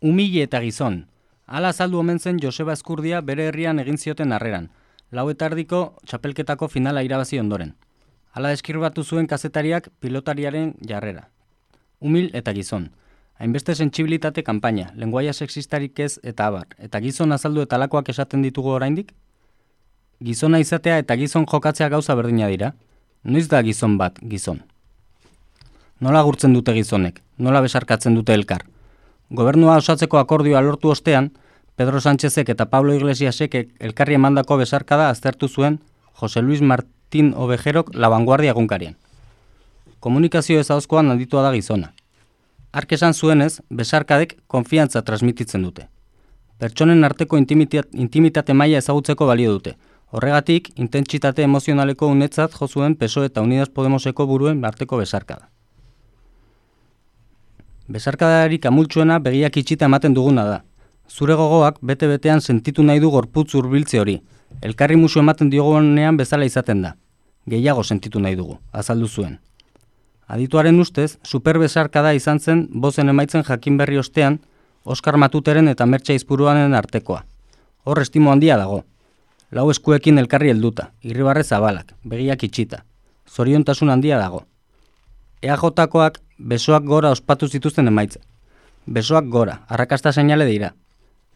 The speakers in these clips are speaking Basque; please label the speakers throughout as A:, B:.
A: Umile eta gizon. Hala azaldu omen zen Joseba Eskurdia bere herrian egin zioten harreran. Lau eta erdiko txapelketako finala irabazi ondoren. Hala eskirbatu zuen kazetariak pilotariaren jarrera. Umil eta gizon. Hainbeste sentsibilitate kanpaina, lenguaia sexistarik ez eta abar, eta gizon azaldu eta lakoak esaten ditugu oraindik? Gizona izatea eta gizon jokatzea gauza berdina dira. Noiz da gizon bat, gizon. Nola gurtzen dute gizonek, nola besarkatzen dute elkar. Gobernua osatzeko akordioa lortu ostean, Pedro Sánchezek eta Pablo Iglesiasek elkarri emandako besarkada aztertu zuen Jose Luis Martín Obejerok la vanguardia egunkarien. Komunikazio ez hauzkoan handitua da gizona. Ark esan zuenez, besarkadek konfiantza transmititzen dute. Pertsonen arteko intimitate maila ezagutzeko balio dute. Horregatik, intentsitate emozionaleko unetzat jo zuen PSOE eta Unidas Podemoseko buruen arteko besarkada. Besarkadarik amultsuena begiak itxita ematen duguna da. Zure gogoak bete-betean sentitu nahi du gorputz hurbiltze hori. Elkarri musu ematen diogunean bezala izaten da. Gehiago sentitu nahi dugu, azaldu zuen. Adituaren ustez, superbesarkada izan zen bozen emaitzen jakin berri ostean, Oskar Matuteren eta Mertxa Izpuruanen artekoa. Hor estimo handia dago. Lau eskuekin elkarri helduta, irribarre zabalak, begiak itxita. Zoriontasun handia dago. EAJ-koak besoak gora ospatu zituzten emaitza. Besoak gora, arrakasta seinale dira.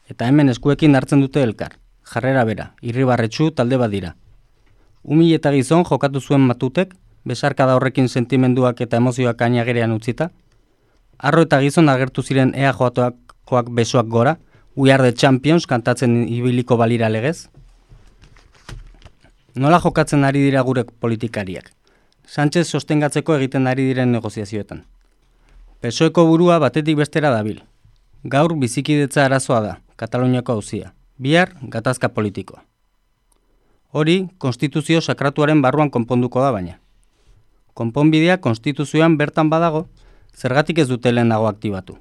A: Eta hemen eskuekin hartzen dute elkar. Jarrera bera, irribarretsu talde bat dira. Umi eta gizon jokatu zuen matutek, besarka da horrekin sentimenduak eta emozioak ainagerean utzita. Arro eta gizon agertu ziren ea joatoak besoak gora, We are the champions kantatzen ibiliko balira legez. Nola jokatzen ari dira gure politikariak? Sánchez sostengatzeko egiten ari diren negoziazioetan. Pesoeko burua batetik bestera dabil. Gaur bizikidetza arazoa da, Kataluniako hauzia. Bihar, gatazka politikoa. Hori, konstituzio sakratuaren barruan konponduko da baina. Konponbidea konstituzioan bertan badago, zergatik ez dute lehenago aktibatu.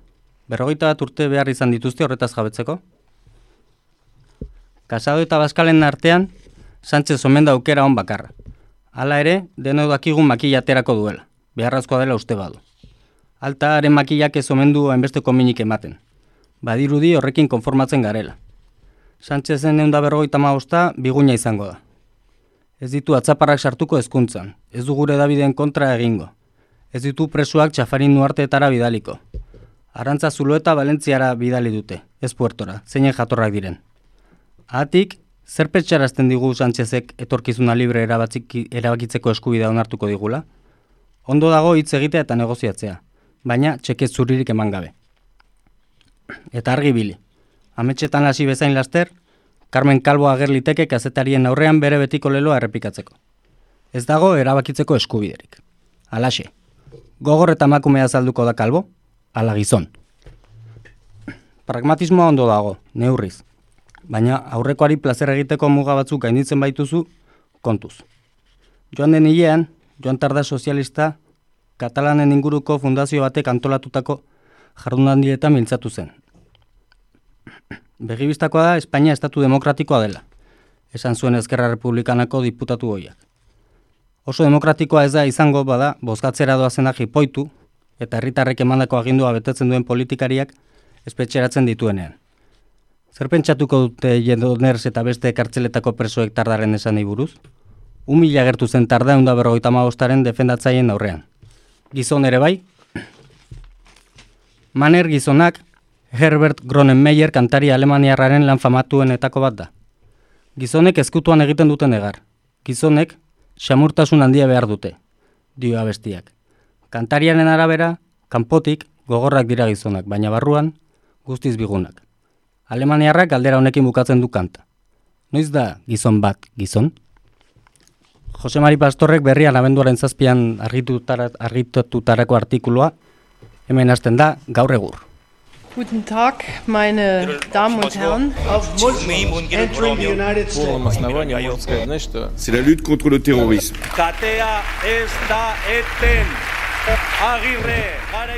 A: Berrogeita bat urte behar izan dituzte horretaz jabetzeko? Kasado eta Baskalen artean, Sánchez omen da aukera hon bakarra. Hala ere, deno dakigun makillaterako duela. Beharrazkoa dela uste badu alta haren makillak ez omendu hainbeste kominik ematen. Badirudi horrekin konformatzen garela. Sánchezen eunda berrogeita maosta, biguina izango da. Ez ditu atzaparrak sartuko hezkuntzan, ez du gure Daviden kontra egingo. Ez ditu presuak txafarin nuarteetara bidaliko. Arantza zulueta Valentziara bidali dute, ez puertora, zeinen jatorrak diren. Ahatik, zer petxarazten digu Sánchezek etorkizuna libre erabakitzeko eskubidea onartuko digula? Ondo dago hitz egitea eta negoziatzea baina txeke zuririk eman gabe. Eta argi bili, ametxetan hasi bezain laster, Carmen Calvo agerliteke kazetarien aurrean bere betiko leloa errepikatzeko. Ez dago erabakitzeko eskubiderik. Alaxe, gogor eta makumea zalduko da kalbo, ala gizon. Pragmatismoa ondo dago, neurriz. Baina aurrekoari plazer egiteko muga batzuk gainditzen baituzu, kontuz. Joan den hilean, joan tarda sozialista, Katalanen inguruko fundazio batek antolatutako jardunaldietan mintzatu zen. Begibistakoa da Espainia estatu demokratikoa dela, esan zuen Ezkerra Republikanako diputatu goiak. Oso demokratikoa ez da izango bada bozkatzera doazena jipoitu eta herritarrek emandako agindua betetzen duen politikariak espetxeratzen dituenean. Zer pentsatuko dute jendoners eta beste kartzeletako presoek tardaren esan buruz? Umila gertu zen tardaun da berrogeita defendatzaien aurrean gizon ere bai. Maner gizonak Herbert Gronenmeyer kantari alemaniarraren lan famatuenetako bat da. Gizonek ezkutuan egiten duten egar. Gizonek xamurtasun handia behar dute, dio abestiak. Kantariaren arabera, kanpotik gogorrak dira gizonak, baina barruan guztiz bigunak. Alemaniarrak galdera honekin bukatzen du kanta. Noiz da gizon bat gizon? Jose Mari Pastorrek berrian abenduaren zazpian argitutarako artikulua, hemen hasten da gaur egur.
B: Guten Tag, meine Damen und Herren.
C: C'est la lutte contre le terrorisme.
D: Katea ez da eten. Agirre, gara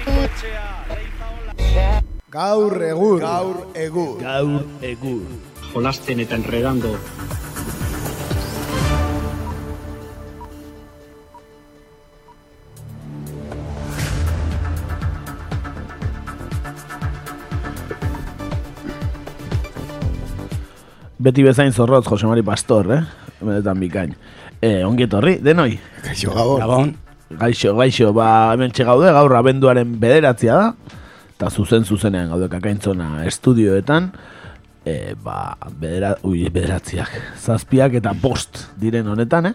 E: Gaur egur. Gaur egur.
F: Gaur egur.
G: Jolasten eta enredando.
C: Beti bezain zorrotz, Josemari Pastor, eh? Benetan bikain. Eh, ongi etorri, denoi?
E: Gaixo, gabon.
C: Gaixo, gaixo, ba, hemen txegaude, gaur abenduaren bederatzia da. Eta zuzen zuzenean gaude kakaintzona estudioetan. E, ba, bedera, ui, bederatziak, zazpiak eta bost diren honetan, eh?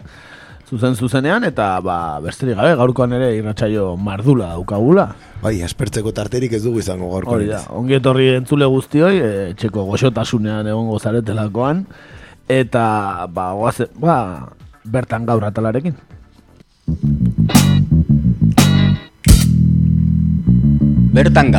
C: Zuzen zuzenean, eta ba, besterik gabe, gaurkoan ere irratsaio mardula daukagula.
E: Bai, aspertzeko tarterik ez dugu izango gaurko.
C: Hori da, ongi etorri entzule guztioi, e, txeko goxotasunean egongo zaretelakoan, eta ba, goaze, ba, bertan gaur atalarekin.
A: Bertan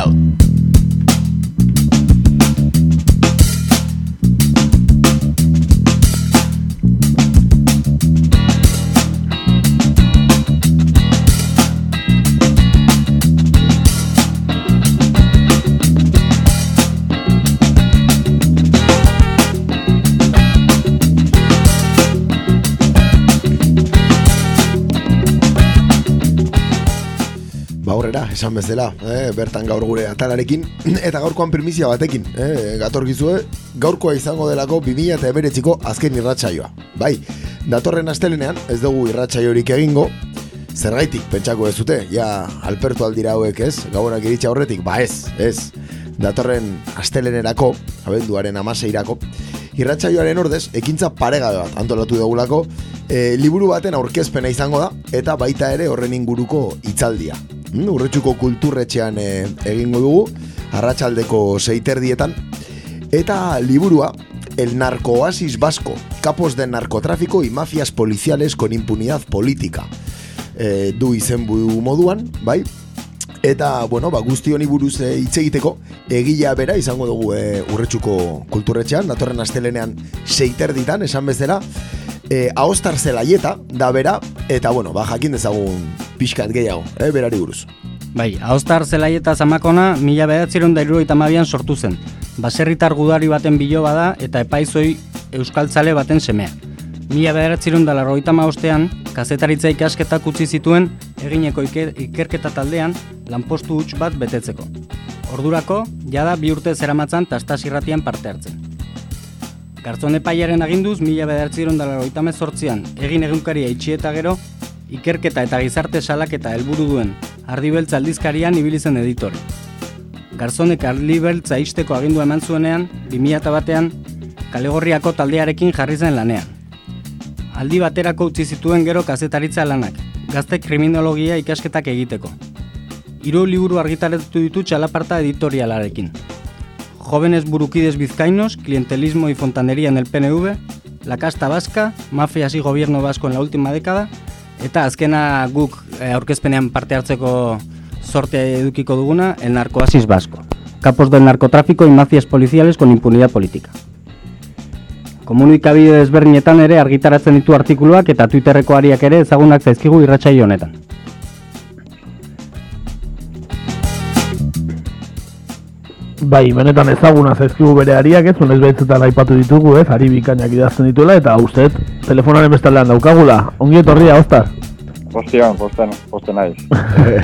E: aurrera, esan bezala, eh, bertan gaur gure atalarekin, eta gaurkoan primizia batekin, eh, gatorkizue, gaurkoa izango delako 2000 eta eberetziko azken irratsaioa. Bai, datorren astelenean, ez dugu irratsaiorik egingo, zergaitik pentsako ez dute, ja, alpertu aldira hauek ez, gaunak iritsa horretik, ba ez, ez, datorren astelenerako, abenduaren amaseirako, irratsaioaren ordez, ekintza paregabe bat antolatu dugulako, e, liburu baten aurkezpena izango da, eta baita ere horren inguruko hitzaldia. Mm, urretxuko kulturretxean e, egingo dugu, arratsaldeko seiterdietan, eta liburua, El narcooasis vasco, capos de narcotráfico y mafias policiales con impunidad política. E, du izenbu moduan, bai? Eta, bueno, ba, guzti honi buruz e, hitz egiteko, egila bera izango dugu e, urretxuko kulturretxean, datorren astelenean seiterditan, esan bezala, e, ahostar zelaieta, da bera, eta, bueno, ba, jakin dezagun pixkat gehiago, e, berari buruz.
A: Bai, Aostar Zelaieta Zamakona mila behatziron da an sortu zen. Baserritar gudari baten biloba da eta epaizoi euskaltzale baten semea. Mila behatziron da larroita ostean, kazetaritza ikasketak utzi zituen egineko iker, ikerketa taldean lanpostu huts bat betetzeko. Ordurako, jada bi urte zeramatzan tastasirratian parte hartzen. Gartzon epaiaren aginduz, mila bederatziron da larroita mezortzian, egin egunkaria itxi eta gero, ikerketa eta gizarte salaketa helburu duen ardibeltza aldizkarian ibili zen editore. Garzonek ardibeltza isteko agindua eman zuenean, 2000 batean, kalegorriako taldearekin jarri zen lanean. Aldi baterako utzi zituen gero kazetaritza lanak, gazte kriminologia ikasketak egiteko. Hiru liburu argitaratu ditu txalaparta editorialarekin. Jóvenes burukides bizkainos, clientelismo y fontanería en el PNV, La casta vasca, mafias y gobierno vasco en la última década, eta azkena guk eh, aurkezpenean parte hartzeko sorte edukiko duguna, el narcoasis vasco. Capos del narcotráfico y mafias policiales con impunidad política. Komunikabide desberdinetan ere argitaratzen ditu artikuluak eta Twitterreko ariak ere ezagunak zaizkigu irratsaio honetan.
C: Bai, benetan ezaguna zaizkigu bere ariak, ez, unez behitzetan aipatu ditugu, ez, ari bikainak idazten dituela, eta uste, telefonaren bestaldean daukagula. Ongi etorria, Ostar.
F: Postian, posten, posten naiz.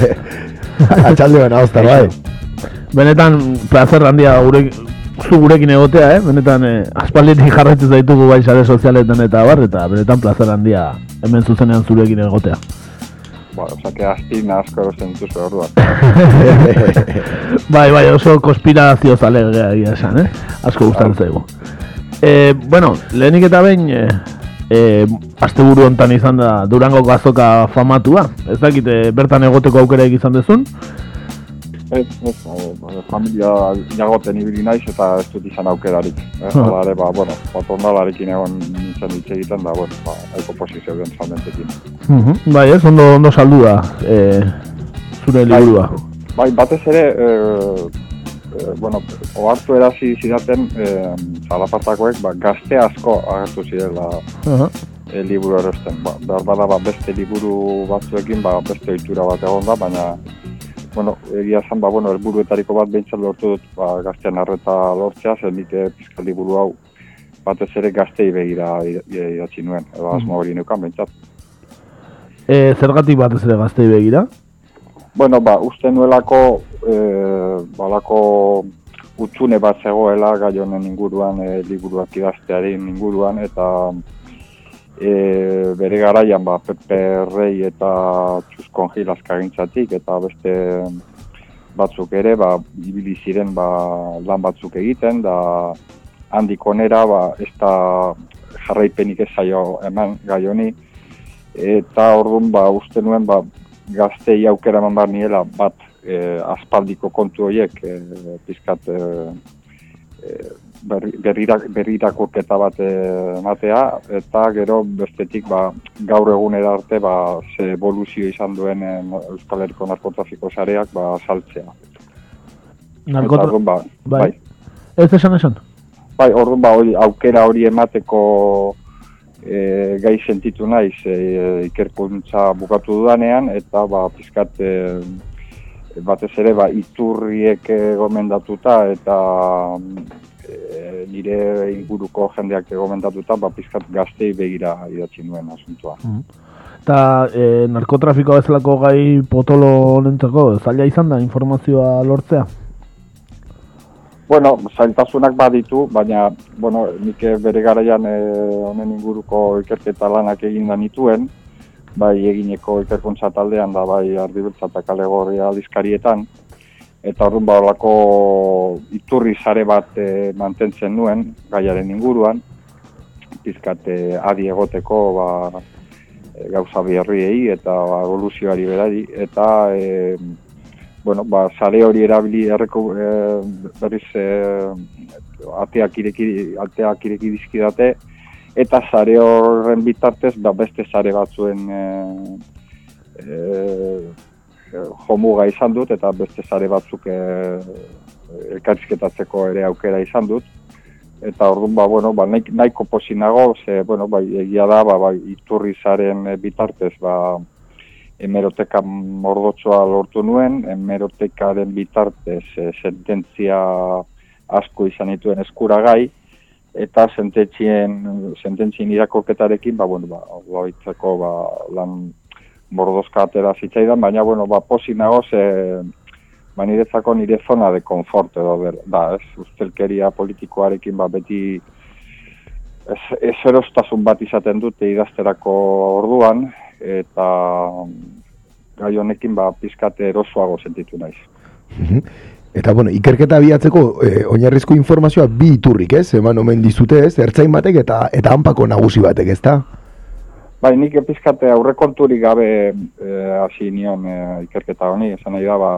E: Atxalde bena, Ostar, bai.
C: Benetan, placer handia gure, zu gurekin egotea, eh? Benetan, eh, aspalditik jarraitzen zaitugu bai sare sozialetan eta bar, eta benetan placer handia hemen zuzenean zurekin egotea.
F: Oza, que astin asko erosten dituzu orduan.
C: bai, bai, oso konspirazio zale egia esan, eh? Asko gustatzen zaigu. Eh, bueno, lehenik eta behin, eh, eh, asteburu hontan izan da Durango gazoka famatua. Ez dakit, eh, bertan egoteko aukera izan dezun.
F: Ez, ez, eh, familia jagoten ibili naiz eta ez dut izan aukerarik. Eh? Hala ere, ba, bueno, patronalarekin egon nintzen hitz egiten da, bueno, ba, aiko posizio den salmentekin.
C: Mhm, Bai, ez, ondo, ondo saldu da, eh, zure liburua.
F: Bai, batez ere, eh, eh, bueno, ohartu erasi zidaten eh, zalapartakoek, ba, gazte asko agertu zirela
C: Aha.
F: e, liburu erosten. Ba, behar bada ba, beste liburu batzuekin ba, beste ohitura bat egon da, baina bueno, egia esan, ba, bueno, helburuetariko bat behintzat lortu dut ba, gaztean arreta lortzea, zen nik eh, pizka liburu hau batez ere gaztei begira idatzi nuen, edo asmo hori neukan behintzat.
C: E, zergatik batez ere gaztei begira?
F: Bueno, ba, uste nuelako, e, balako utxune bat zegoela gai honen inguruan, e, liburuak idaztearen inguruan, eta e, bere garaian ba, Pepe Rei eta Txuskon Gil azkagintzatik, eta beste batzuk ere, ba, ibili ziren ba, lan batzuk egiten, da handik onera, ba, ez da jarraipenik ez zaio eman gai honi, eta orduan, ba, uste nuen, ba, gaztei aukera eman bar niela, bat, e, aspaldiko kontu horiek, e, pizkat, e, e, berrirakurketa bat ematea, eta gero bestetik ba, gaur egunera arte ba, ze evoluzio izan duen Euskal Herriko narkotrafiko sareak ba, saltzea.
C: Narkotra...
F: Ba,
C: bai. bai. Ez esan esan?
F: Bai, orduan ba, aukera hori emateko e, gai sentitu naiz e, ikerkuntza bukatu dudanean, eta ba, pizkat e, batez ere ba, iturriek gomendatuta eta e, nire inguruko jendeak gomendatuta ba, pizkat gaztei begira idatzi nuen asuntua. Mm.
C: Eta e, narkotrafikoa bezalako gai potolo honentzako, zaila izan da informazioa lortzea?
F: Bueno, zailtasunak baditu, baina, bueno, nik bere garaian e, honen inguruko ikerketa lanak egin da nituen, bai egineko ikerkuntza taldean da bai ardibeltza eta kalegorria dizkarietan, eta horren baulako iturri sare bat e, mantentzen nuen, gaiaren inguruan, pizkat e, adi egoteko ba, e, gauza biherriei eta ba, evoluzioari berari, eta e, bueno, ba, sare hori erabili erreko e, berriz e, ateak ireki, ateak ireki dizkidate, eta sare horren bitartez, ba, beste sare batzuen e, e, jomuga izan dut, eta beste sare batzuk e, elkarrizketatzeko ere aukera izan dut. Eta orduan, ba, bueno, ba, nahiko posinago, ze, bueno, ba, egia da, ba, ba, iturri zaren bitartez, ba, emeroteka mordotsoa lortu nuen, emerotekaren bitartez e, sententzia asko izan dituen eskuragai, eta sententzien, sententzien irakorketarekin, ba, bueno, ba, loitzeko, ba, lan mordozka atera zitzaidan, baina, bueno, ba, posi nago, ze, ba, niretzako nire zona de konfort edo, ber, da, ez, ustelkeria politikoarekin, ba, beti, ez, ez erostasun bat izaten dute idazterako orduan, eta gai honekin ba pizkate erosoago sentitu naiz.
E: Mhm. Eta bueno, ikerketa abiatzeko eh, oinarrizko informazioa bi iturrik, ez? Eman omen dizute, ez? Ertzain batek eta eta hanpako nagusi batek, ezta?
F: Bai, nik pizkate aurrekonturik gabe eh, hasi nion eh, ikerketa honi, esan nahi da, ba,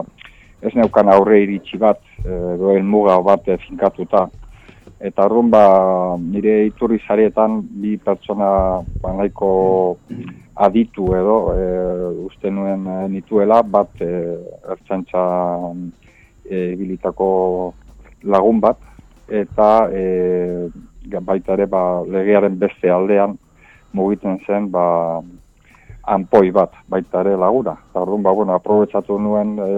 F: ez neukan aurre iritsi bat, eh, doen muga bat eh, finkatuta. Eta arrun, ba, nire iturri zarietan bi pertsona ba, nahiko aditu edo e, uste nuen e, nituela bat e, ertzantza e, bilitako lagun bat eta e, baita ere ba, legearen beste aldean mugitzen zen ba, anpoi bat baita ere lagura. Eta orduan, ba, bueno, aprobetsatu nuen e,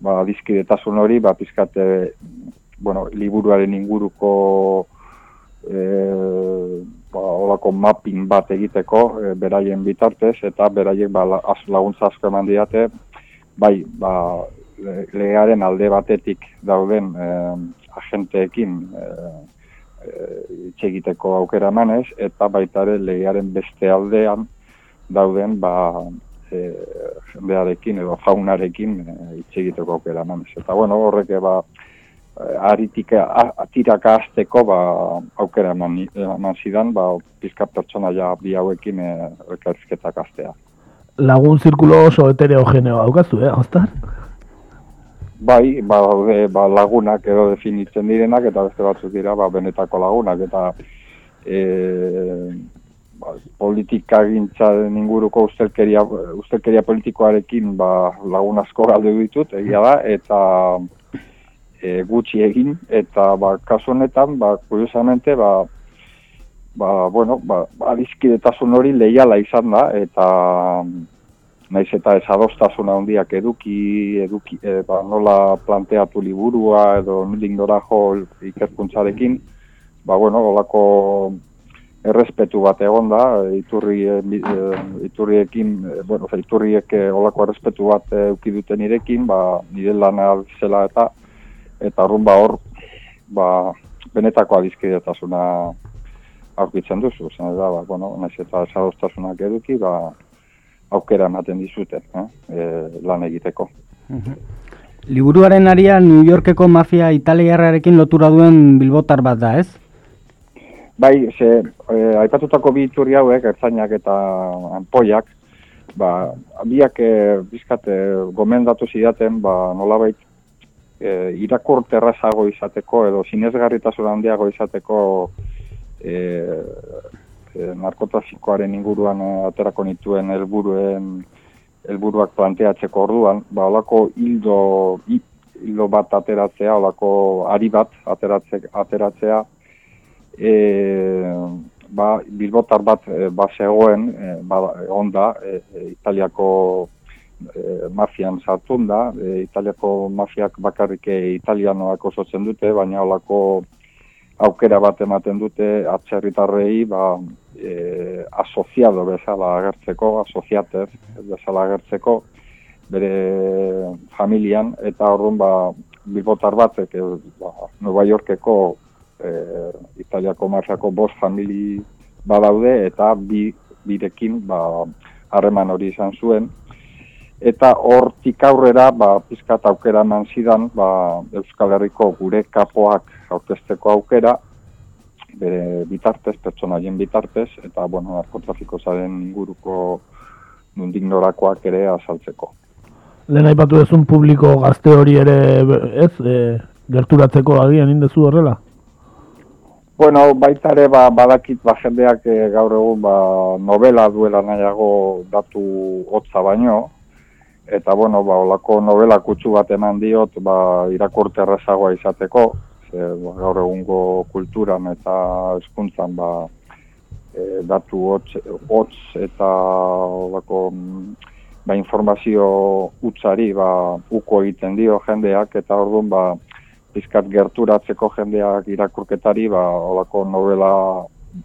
F: ba, dizkidetasun hori, ba, pizkate, bueno, liburuaren inguruko e, ba, olako mapping bat egiteko e, beraien bitartez eta beraiek ba, laguntza asko eman diate bai ba, legearen alde batetik dauden e, agenteekin e, e, egiteko aukera emanez eta baita ere legearen beste aldean dauden ba, e, jendearekin edo faunarekin e, egiteko aukera emanez. Eta bueno, horrek ba, Eh, aritik atiraka azteko ba, aukera eman, eman zidan, ba, pizka pertsona ja bi hauekin e, elkarizketak aztea.
C: Lagun zirkulo oso heterogeneo haukazu, eh, Ostar?
F: Bai, ba, ba, lagunak edo definitzen direnak, eta beste batzuk dira, ba, benetako lagunak, eta e, ba, politika gintzaren inguruko ustelkeria, ustelkeria politikoarekin ba, lagun asko galde ditut, egia da, eta e, gutxi egin eta ba kasu honetan ba kuriosamente ba ba bueno ba adizkidetasun hori leiala izan da eta naiz eta ez adostasuna handiak eduki eduki e, ba, nola planteatu liburua edo nolin jo ikerkuntzarekin ba bueno holako errespetu bat egon da. Iturri e, iturriekin e, bueno iturriek holako errespetu bat eduki duten irekin ba nire lana zela eta eta horren ba hor, ba, benetako adizkidetasuna aurkitzen duzu, zen da, ba, bueno, nahiz eta esadostasunak eduki, ba, aukera ematen dizute, eh? e, lan egiteko.
A: Liburuaren aria New Yorkeko mafia italiarrarekin lotura duen bilbotar bat da, ez?
F: Bai, ze, e, aipatutako bi iturri hauek, ertzainak eta anpoiak, ba, biak e, bizkat gomendatu zidaten, ba, nolabait, e, irakur terrazago izateko edo sinesgarritasun handiago izateko e, e, narkotrafikoaren inguruan e, aterako nituen helburuen helburuak planteatzeko orduan, ba, olako hildo, hi- hildo bat ateratzea, olako ari bat ateratzea, ateratzea e, ba, bilbotar bat e, ba zegoen, e, ba, onda, e, e, Italiako e, mafian sartun da, e, Italiako mafiak bakarrik italianoak osotzen dute, baina olako aukera bat ematen dute atzerritarrei ba, e, asoziado bezala agertzeko, asoziatez bezala agertzeko, bere familian, eta orduan ba, bilbotar batek e, ba, Nueva Yorkeko e, Italiako marxako bost famili badaude, eta bi, birekin ba, harreman hori izan zuen, eta hortik aurrera ba pizkat aukera eman zidan ba, Euskal Herriko gure kapoak aurkezteko aukera bere bitartez, pertsonaien bitartez, eta bueno, narkotrafiko zaren inguruko nundik norakoak ere azaltzeko.
C: Lehen aipatu duzun publiko gazte hori ere, ez, e, gerturatzeko agian indezu horrela?
F: Bueno, baita ere ba, badakit ba, jendeak eh, gaur egun ba, novela duela nahiago datu hotza baino, eta bueno, ba, olako novela kutsu bat eman diot ba, irakurte errazagoa izateko, ze, ba, gaur egungo kulturan eta hezkuntzan ba, e, datu hotz, hotz eta olako mm, ba, informazio utzari ba, uko egiten dio jendeak, eta orduan ba, pizkat gerturatzeko jendeak irakurketari, ba, olako novela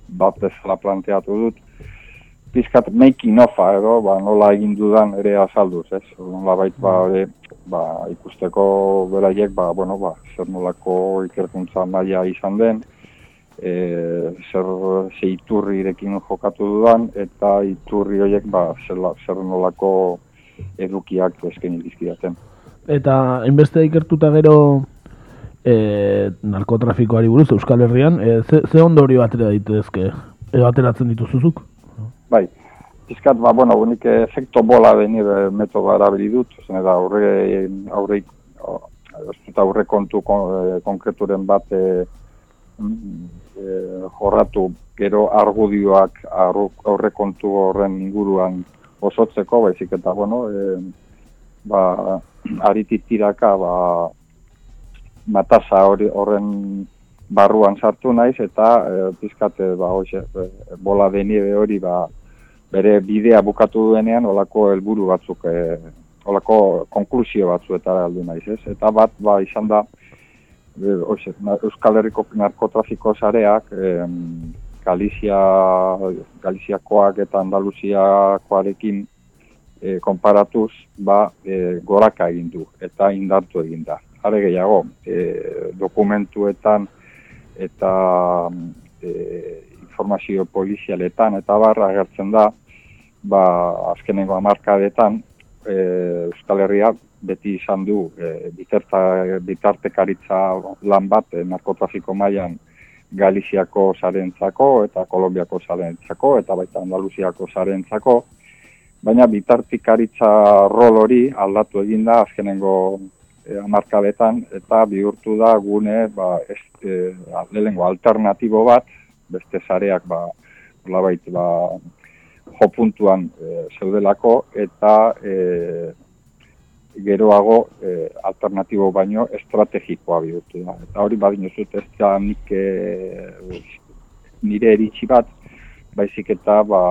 F: bat bezala planteatu dut, pizkat making ofa edo, ba, nola egin dudan ere azalduz, ez? Nola bait, ba, ere, ba, ikusteko beraiek, ba, bueno, ba, zer nolako ikerkuntza maila izan den, e, zer ze iturrirekin jokatu dudan, eta iturri horiek, ba, zer, zer nolako edukiak eskaini dizkidaten.
C: Eta hainbeste ikertuta gero e, narkotrafikoari buruz Euskal Herrian, e, ze, ze ondorio atera dituzke, edo ateratzen dituzuzuk?
F: Bai, pizkat, ba, bueno, unik efekto bola benir metodo erabili dut, zen da aurre, aurre, dut aurre kontu kon, e, konkreturen bat e, e, jorratu gero argudioak aurre kontu horren inguruan osotzeko, baizik eta, bueno, e, ba, arititiraka, ba, matasa hori horren barruan sartu naiz eta e, pizkat e, ba hoxe, bola de nieve hori ba bere bidea bukatu duenean olako helburu batzuk e, olako konklusio batzuetara heldu naiz, ez? Eta bat ba izan da e, hoxe, na- Euskal Herriko narkotrafiko sareak em, Galizia Galiziakoak eta Andaluziakoarekin e, konparatuz ba e, goraka egin du eta indartu egin da. Are gehiago, e, dokumentuetan eta e, informazio polizialetan eta barra agertzen da, ba, azkenengo hamarkadetan e, Euskal Herria beti izan du e, biterta, bitartekaritza lan bat e, narkotrafiko mailan Galiziako zarentzako eta Kolombiako zarentzako eta baita Andaluziako zarentzako, baina bitartikaritza rol hori aldatu egin da azkenengo e, hamarkadetan eta bihurtu da gune ba, ez, e, alternatibo bat, beste sareak ba, nolabait, ba, jo puntuan e, zeudelako eta e, geroago e, alternatibo baino estrategikoa bihurtu da. Eta hori badin zut ez da nik e, nire eritxi bat, baizik eta ba,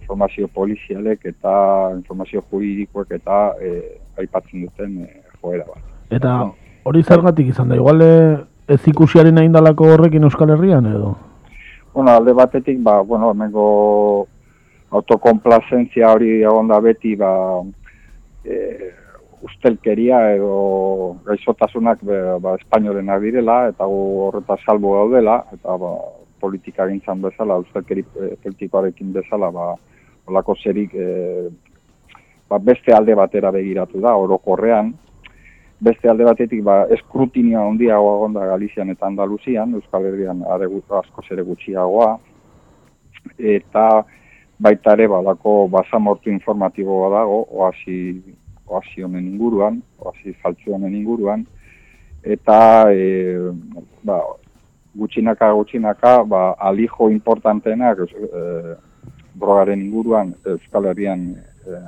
F: informazio polizialek eta informazio juridikoek eta e, aipatzen duten e, joera bat.
C: Eta hori zergatik izan da, igual ez ikusiaren indalako horrekin Euskal Herrian edo?
F: Bueno, alde batetik, ba, bueno, hemengo autokonplazentzia hori egon da beti, ba, e, ustelkeria edo gaixotasunak be, ba, espainolenak direla, eta horreta salbo gaudela, eta ba, politika gintzan bezala, ustelkeri eh, politikoarekin bezala, ba, olako zerik e, ba, beste alde batera begiratu da, orokorrean, beste alde batetik ba, eskrutinioa handiagoa gonda Galizian eta Andaluzian, Euskal Herrian asko zere gutxiagoa, eta baita ere balako basamortu informatiboa dago, oasi, oasi honen inguruan, oasi faltzu honen inguruan, eta e, ba, gutxinaka gutxinaka ba, alijo importanteenak e, drogaren inguruan Euskal Herrian e,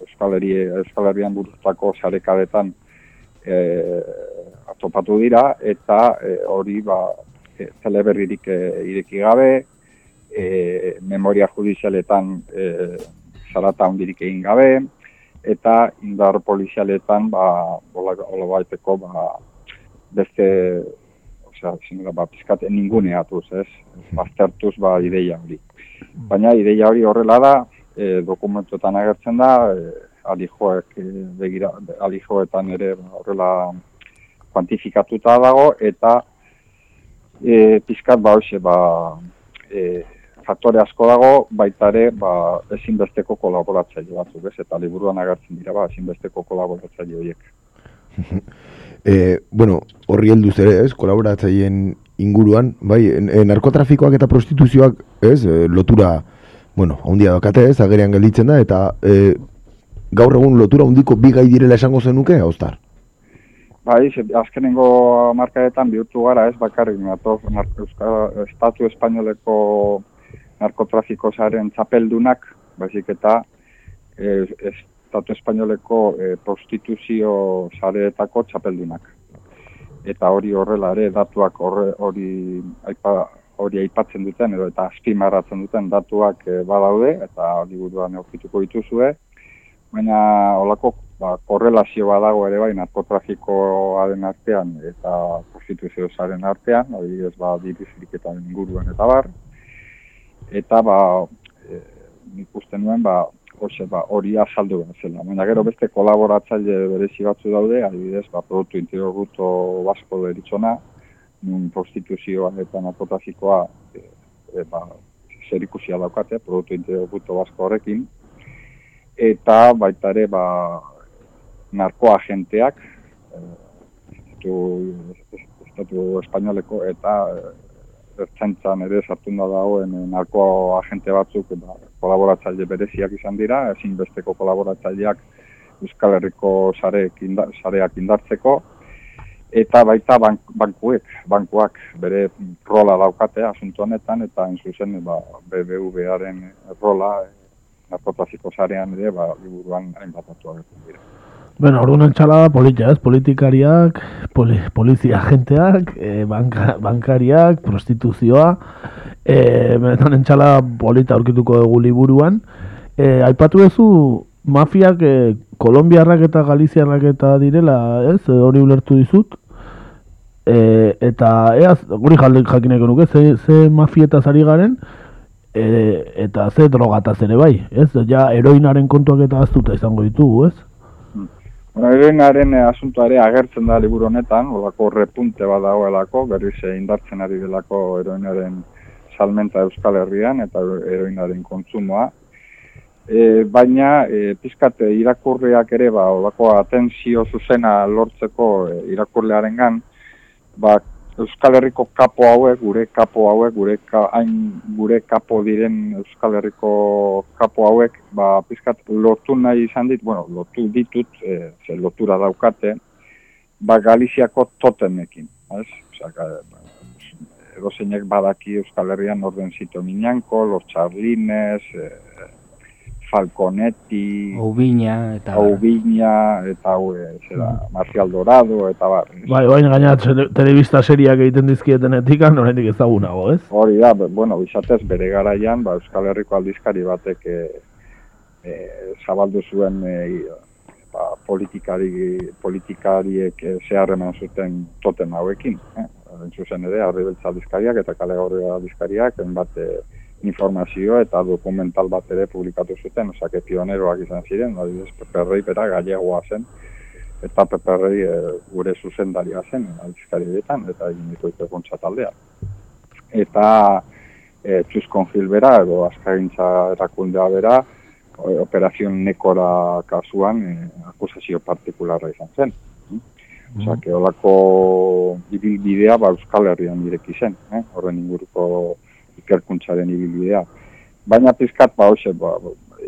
F: Euskal, Euskal Herrian buruztako sarekadetan e, atopatu dira. Eta e, hori ba, e, teleberririk e, ireki gabe, e, memoria judizialetan e, zarata hondirik egin gabe, eta indar polizialetan ba, hola baiteko ba, beste osea, zinera, ba, pizkat ninguneatuz, ez? Baztertuz, ba, ideia hori. Baina ideia hori horrela da, e, dokumentuetan agertzen da, e, alijoek e, begira, alijoetan ere ba, horrela kuantifikatuta dago, eta e, pizkat ba, hoxe, ba, e, faktore asko dago, baita ere, ba, ezinbesteko kolaboratzaile batzuk, ez? Eta liburuan agertzen dira, ba, ezinbesteko kolaboratzaile horiek.
H: e, bueno, horri heldu ere, ez? Kolaboratzaileen inguruan, bai, e, narkotrafikoak eta prostituzioak, ez? E, lotura, bueno, handia dakate, ez? Agerian gelditzen da, eta e, gaur egun lotura handiko bi gai direla esango zenuke, haustar?
F: Bai, azkenengo markaetan bihurtu gara, ez bakarrik, nato, estatu espainoleko narkotrafiko zaren txapeldunak, baizik eta e, Estatu Espainoleko e, prostituzio zareetako txapeldunak. Eta hori horrela ere datuak hori aipa, hori aipatzen duten edo eta azpimarratzen duten datuak e, badaude eta hori buruan aurkituko dituzue. Baina holako ba, korrelazio badago ere bai narkotrafikoaren artean eta prostituzio zaren artean, hori ez ba dirizirik eta inguruan eta bar eta ba e, nik uste nuen ba hoxe ba hori azaldu zela. Baina gero beste kolaboratzaile berezi batzu daude, adibidez, ba, produktu interior bruto basko deritzona, nun prostituzioa eta narkotafikoa e, e, ba, zer ikusia daukate, produktu interior bruto basko horrekin, eta baita ere ba, narkoagenteak, e, estatu, estatu espainoleko eta ertzaintzan ere sartu da dagoen eh, narko agente batzuk ba, kolaboratzaile bereziak izan dira, ezinbesteko kolaboratzaileak Euskal Herriko sareak, indar, sareak indartzeko, eta baita bank, bankuek, bankuak bere rola daukate asuntu honetan, eta enzuzen ba, BBVaren rola eh, narkotraziko sarean ere, ba, liburuan hainbat dira.
C: Bueno, orduan entxala politia, ez? Politikariak, poli, polizia agenteak, e, banka, bankariak, prostituzioa, e, benetan entxala polita aurkituko dugu liburuan. E, aipatu duzu mafiak e, kolombiarrak eta galiziarrak eta direla, ez? Hori ulertu dizut. E, eta eaz, guri jakineko nuke, ze, ze mafieta zari garen, e, eta ze drogataz ere bai, ez? Ja, heroinaren kontuak eta aztuta izango ditugu, ez?
F: Heroinaren eh, asuntuare agertzen da liburu honetan, olako repunte bat dagoelako, berriz indartzen ari delako heroinaren salmenta Euskal Herrian eta heroinaren kontsumoa. E, baina, e, pizkat irakurriak ere, ba, olako atenzio zuzena lortzeko e, irakurlearen gan, ba, Euskal Herriko kapo hauek, gure kapo hauek, gure hain gure kapo diren Euskal Herriko kapo hauek, ba pizkat lotu nahi izan dit, bueno, lotu ditut, e, ze lotura daukate, ba Galiziako totemekin, ez? Osea, ba, edo zeinek badaki Euskal Herrian orden zito minanko, los charlines, e, Falconetti,
A: Ubiña eta
F: Ubiña eta hau zera mm. Marcial Dorado eta bar.
C: Bai, baina gaina telebista seriak egiten dizkietenetik oraindik ezagunago, ez?
F: Hori da, bueno, bizatez bere garaian, ba Euskal Herriko aldizkari batek e, e, zabaldu zuen e, ba, politikari politikariek e, zeharreman zuten toten hauekin, eh? Zuzen ere, arribeltza aldizkariak eta kale aldizkariak, bat informazio eta dokumental bat ere publikatu zuten, osake pioneroak izan ziren, adibidez, perreipera gailegoa zen, eta Peperrei e, gure zuzendaria zen, aldizkari betan, eta egin ditu ikerkuntza taldea. Eta e, Txuskon Gil bera, edo Azkagintza erakundea bera, o- operazion nekora kasuan e, akusazio partikularra izan zen. Osea, que olako ibilbidea ba, Euskal Herrian direki zen, eh? horren inguruko ikerkuntzaren ibilbidea. Baina pizkat, ba, hoxe, ba,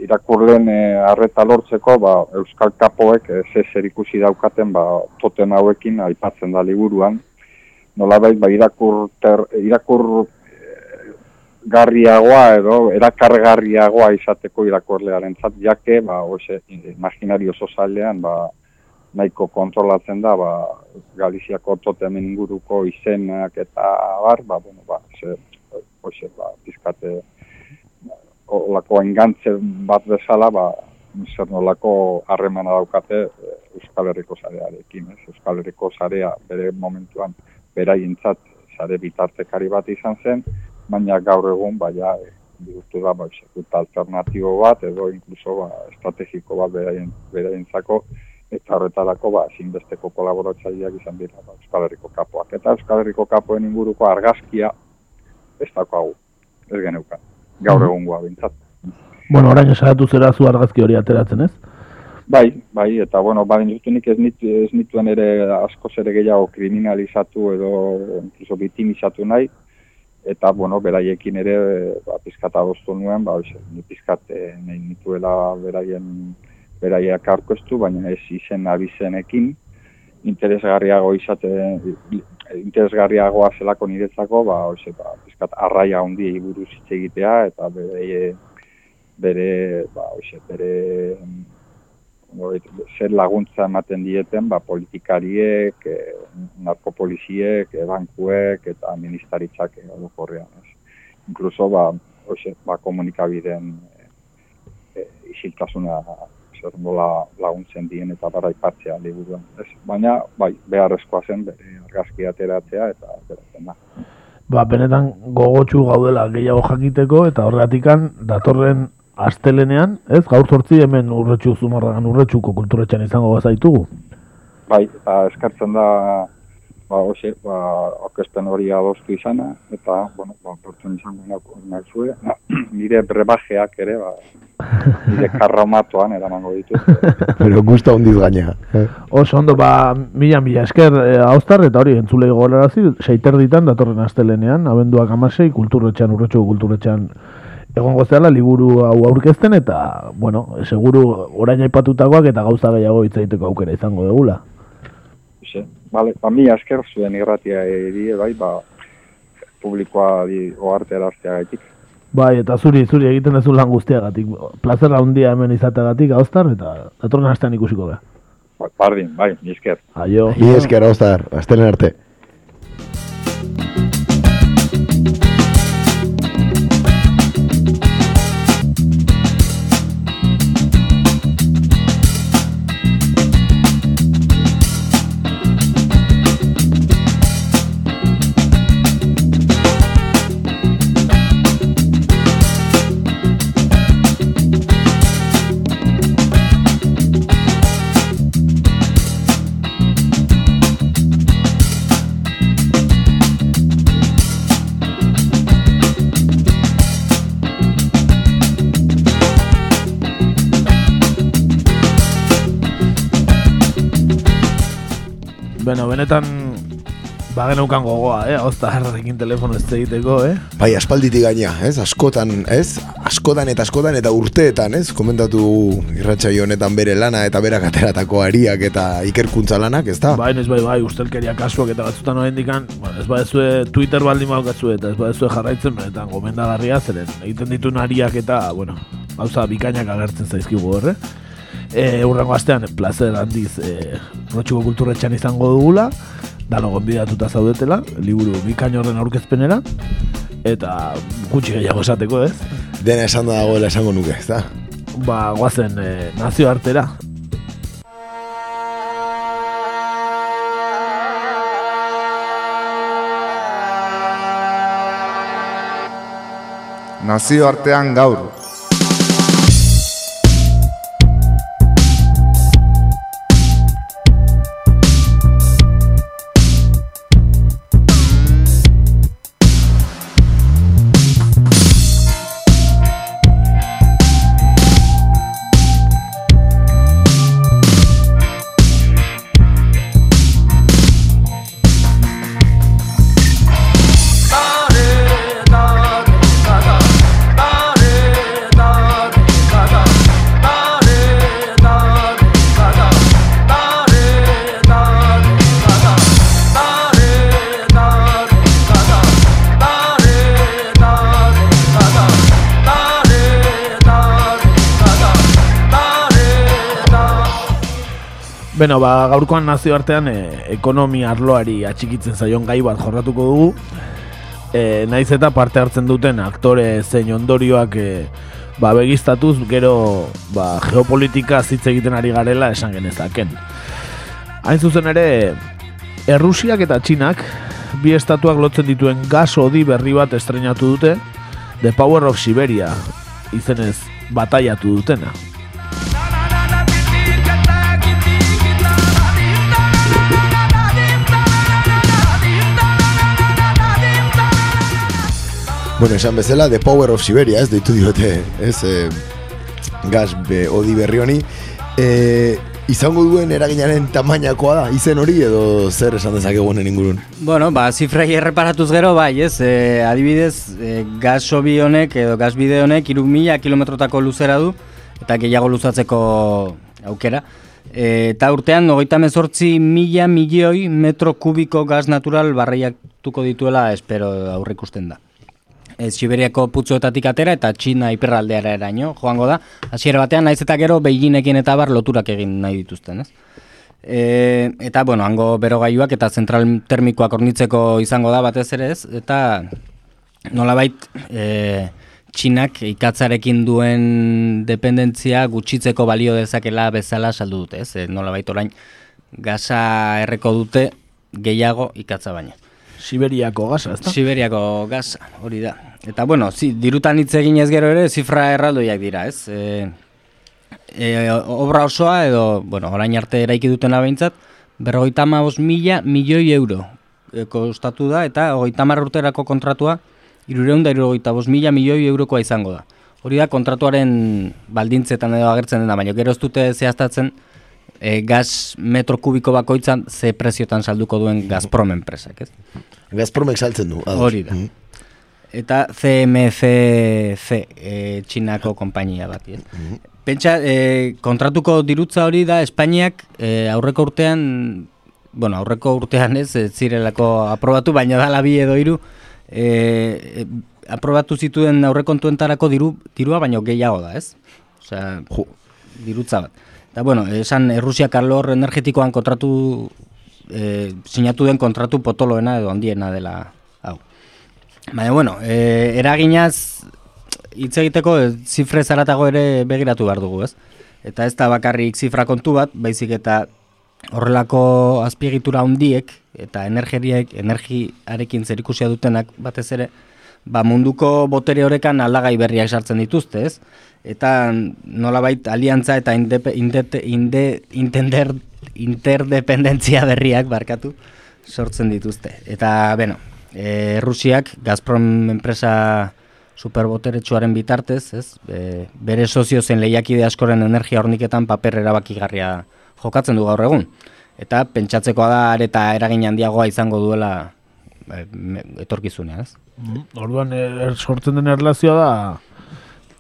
F: irakurleen eh, arreta lortzeko, ba, Euskal Kapoek eh, ze zer ikusi daukaten, ba, toten hauekin aipatzen da liburuan. Nolabait, ba, irakur, ter, irakur eh, garriagoa edo erakargarriagoa izateko irakurlearen zat, jake, ba, hoxe, imaginario sozalean, ba, nahiko kontrolatzen da, ba, Galiziako totemen inguruko izenak eta bar, ba, bueno, ba, ze, hoxe, ba, pizkate, olako engantze bat bezala, ba, zer nolako harremana daukate eh, Euskal Herriko zarearekin, ez? Euskal Herriko zarea bere momentuan beraientzat sare bitartekari bat izan zen, baina gaur egun baia e, bihurtu da ba, alternatibo bat edo inkluso ba, estrategiko bat beraien, beraientzako eta horretarako ba, ezinbesteko kolaboratzaileak izan dira ba, Euskal Herriko kapoak. Eta Euskal Herriko kapoen inguruko argazkia ez daukagu, ez geneukan, gaur
C: Mhm.
F: egungoa bintzat.
C: Bueno, orain esatu zera zu argazki hori ateratzen, ez?
F: Bai, bai, eta bueno, badin jutunik ez, nit, ez nituen ere askoz ere gehiago kriminalizatu edo incluso bitimizatu nahi, eta bueno, beraiekin ere ba, pizkata adostu nuen, ba, oize, ni pizkat eh, nahi nituela beraien beraiek aurkeztu, baina ez izen abizenekin, interesgarriago izate, interesgarriagoa zelako niretzako, ba, oize, ba, pizkat arraia handiei buruz hitz egitea, eta bere, bere, ba, oize, bere Hori, zer laguntza ematen dieten ba, politikariek, e, narkopoliziek, e, bankuek eta ministaritzak e, orokorrean. Ez. Inkluso ba, hoxe, ba, komunikabideen e, isiltasuna zer nola laguntzen dien eta bara ipatzea liburuan. Ez. Baina bai, beharrezkoa zen bere argazki ateratzea eta ateratzen da.
C: Ba, benetan gogotsu gaudela gehiago jakiteko eta horregatikan datorren astelenean, ez? Gaur sortzi hemen urretxu zumarragan urretxuko kulturetxan izango gazaitugu.
F: Bai, eta eskartzen da ba, hoxe, ba, orkespen hori adostu izana, eta, bueno, ba, portzen izango nako nazue, nire brebajeak ere, ba, nire karromatoan eramango ditut.
H: Pero gusta hondiz gaina. Eh?
C: Oso ondo, ba, mila mila esker e, haustar eta hori entzulei gogorarazi, seiter ditan datorren astelenean, abenduak amasei, kulturretxan, urretxuko kulturretxan egongo zela liburu hau aurkezten eta, bueno, seguru orain aipatutakoak eta gauza gehiago hitz egiteko aukera izango dugula.
F: Hoxe, Vale, ba, mi esker zuen irratia eri, bai, ba, publikoa di, oarteraztea gaitik.
C: Bai, eta zuri, zuri egiten duzu lan guztiagatik. Plazer handia hemen izateagatik, haustar, eta datorren astean ikusiko da.
F: Ba, bardin, bai, mi esker.
C: Aio.
H: I esker, Ostar, astelen arte.
C: Beno, benetan bageneukan gogoa, eh? Ozta harrekin telefono ez egiteko, eh?
E: Bai, aspalditik gaina, ez? Askotan, ez? Askotan eta askotan eta urteetan, ez? Komentatu irratsaio honetan bere lana eta berak ateratako ariak eta ikerkuntza lanak, ez da?
C: Bai, ez bai, bai, ustelkeria kasuak eta batzutan horrein dikan, bueno, ez badezue Twitter baldin baukatzue eta ez badezue jarraitzen, benetan gomendagarria zeren, egiten ditu nariak eta, bueno, gauza bikainak agertzen zaizkigu horre. E, urrengo astean, placer handiz, e, rotxuko kulturretxan izango dugula, dano gonbidatuta zaudetela, liburu bikain horren aurkezpenera, eta gutxi gehiago esateko, ez?
E: Dena esan da dagoela esango nuke, ez da?
C: Ba, guazen e, nazio artera,
I: Nazioartean gaur.
C: Beno, ba, gaurkoan nazioartean e, ekonomia arloari atxikitzen zaion gai bat jorratuko dugu. E, naiz eta parte hartzen duten aktore zein ondorioak e, ba, begiztatuz gero ba, geopolitika zitze egiten ari garela esan genezaken. Hain zuzen ere, Errusiak eta Txinak bi estatuak lotzen dituen gas odi berri bat estrenatu dute The Power of Siberia izenez bataiatu dutena.
E: Bueno, esan bezala, The Power of Siberia, ez deitu diote, ez, e, gas be, odi berri honi. E, izango duen eraginaren tamainakoa da, izen hori edo zer esan dezakegu honen ingurun?
A: Bueno, ba, zifrai erreparatuz gero, bai, ez, e, adibidez, e, gas sobi honek edo gas bide honek iru mila kilometrotako luzera du, eta gehiago luzatzeko aukera. E, eta urtean, ogeita mezortzi mila milioi metro kubiko gas natural barreiatuko dituela, espero aurrikusten da e, Siberiako putzuetatik atera eta Txina iperraldeara eraino joango da. Hasiera batean naiz eta gero Beijingekin eta bar loturak egin nahi dituzten, ez? E, eta bueno, hango berogailuak eta zentral termikoak hornitzeko izango da batez ere, ez? Eta nolabait e, Txinak ikatzarekin duen dependentzia gutxitzeko balio dezakela bezala saldu dute, ez? E, nolabait orain gaza erreko dute gehiago ikatza baina.
C: Siberiako gaza, ezta?
A: Siberiako gaza, hori da. Eta bueno, zi, dirutan hitz egin ez gero ere, zifra erraldoiak dira, ez? E, e, obra osoa edo, bueno, orain arte eraiki duten abeintzat, berrogeita maus mila milioi euro e, kostatu da, eta hogeita urterako kontratua, irureun da irurogeita mila milioi eurokoa izango da. Hori da, kontratuaren baldintzetan edo agertzen dena, baina gero ez dute zehaztatzen, e, gaz metro kubiko bakoitzan ze preziotan salduko duen Gazprom enpresak, ez?
E: Gazpromek saltzen du.
A: Hori da. Mm. Eta CMCC e, txinako konpainia bat, ez? Mm. Pentsa, e, kontratuko dirutza hori da Espainiak e, aurreko urtean, bueno, aurreko urtean ez, ez zirelako aprobatu, baina da labi edo hiru e, e, aprobatu zituen aurrekontuentarako diru, dirua, baina gehiago da, ez? Osea, dirutza bat. Eta, bueno, esan Errusia kalor energetikoan kontratu, e, sinatu den kontratu potoloena edo handiena dela, hau. Baina, bueno, e, eraginaz, hitz egiteko, e, zifre zaratago ere begiratu behar dugu, ez? Eta ez da bakarrik zifra kontu bat, baizik eta horrelako azpiegitura handiek eta energiarekin zerikusia dutenak batez ere, ba munduko botere horekan aldagai berriak sartzen dituzte, ez? eta nolabait aliantza eta indepe, indete, inde, intender, interdependentzia berriak barkatu sortzen dituzte. Eta, bueno, e, Rusiak, Gazprom enpresa superboteretsuaren bitartez, ez? E, bere sozio zen lehiakide askoren energia horniketan paper erabakigarria jokatzen du gaur egun. Eta pentsatzekoa da areta eragin handiagoa izango duela e, etorkizunean, ez?
C: Mm, orduan, er, sortzen den erlazioa da,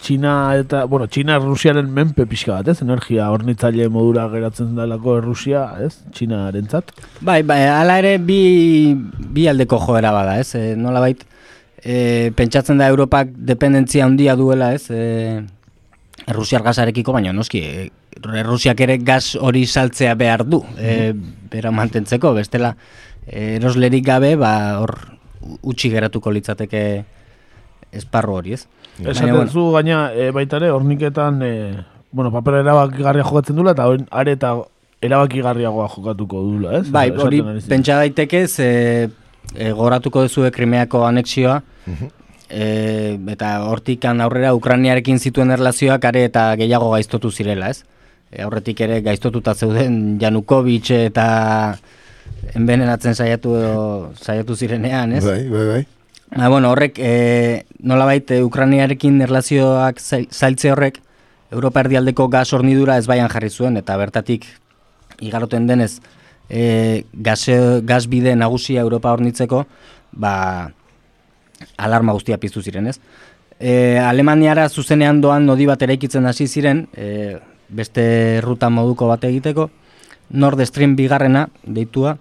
C: Txina eta, bueno, Txina Rusiaren menpe pixka bat, ez? Energia hornitzaile modura geratzen dalako Rusia, ez? Txina arentzat.
A: Bai, bai, ala ere bi, bi aldeko joera bada, ez? E, nola bait, e, pentsatzen da Europak dependentzia handia duela, ez? E, Rusiar gazarekiko, baina noski, e, Rusiak ere gaz hori saltzea behar du, e, bera mantentzeko, bestela, eroslerik gabe, ba, hor, utxi geratuko litzateke esparru hori, ez?
C: Esaten bueno. zu gaina e, baita ere horniketan e, bueno, papera erabakigarria jokatzen dula eta are eta erabakigarriagoa jokatuko dula, ez?
A: Bai, hori pentsa daiteke ze e, goratuko duzu krimeako anexioa. Uh eta hortikan aurrera Ukrainiarekin zituen erlazioak are eta gehiago gaiztotu zirela, ez? E, aurretik ere gaiztotuta zeuden Janukovic eta enbenenatzen saiatu edo saiatu zirenean, ez?
E: Bai, bai, bai.
A: Ba, bueno, horrek, e, nolabait, e, Ukrainiarekin erlazioak zailtze horrek, Europa erdialdeko gaz hornidura ez baian jarri zuen, eta bertatik igaroten denez, e, gaz, gaz bide nagusia Europa hornitzeko, ba, alarma guztia piztu ziren, ez? E, Alemaniara zuzenean doan nodi bat eraikitzen hasi ziren, e, beste ruta moduko bat egiteko, Nord Stream bigarrena, deitua,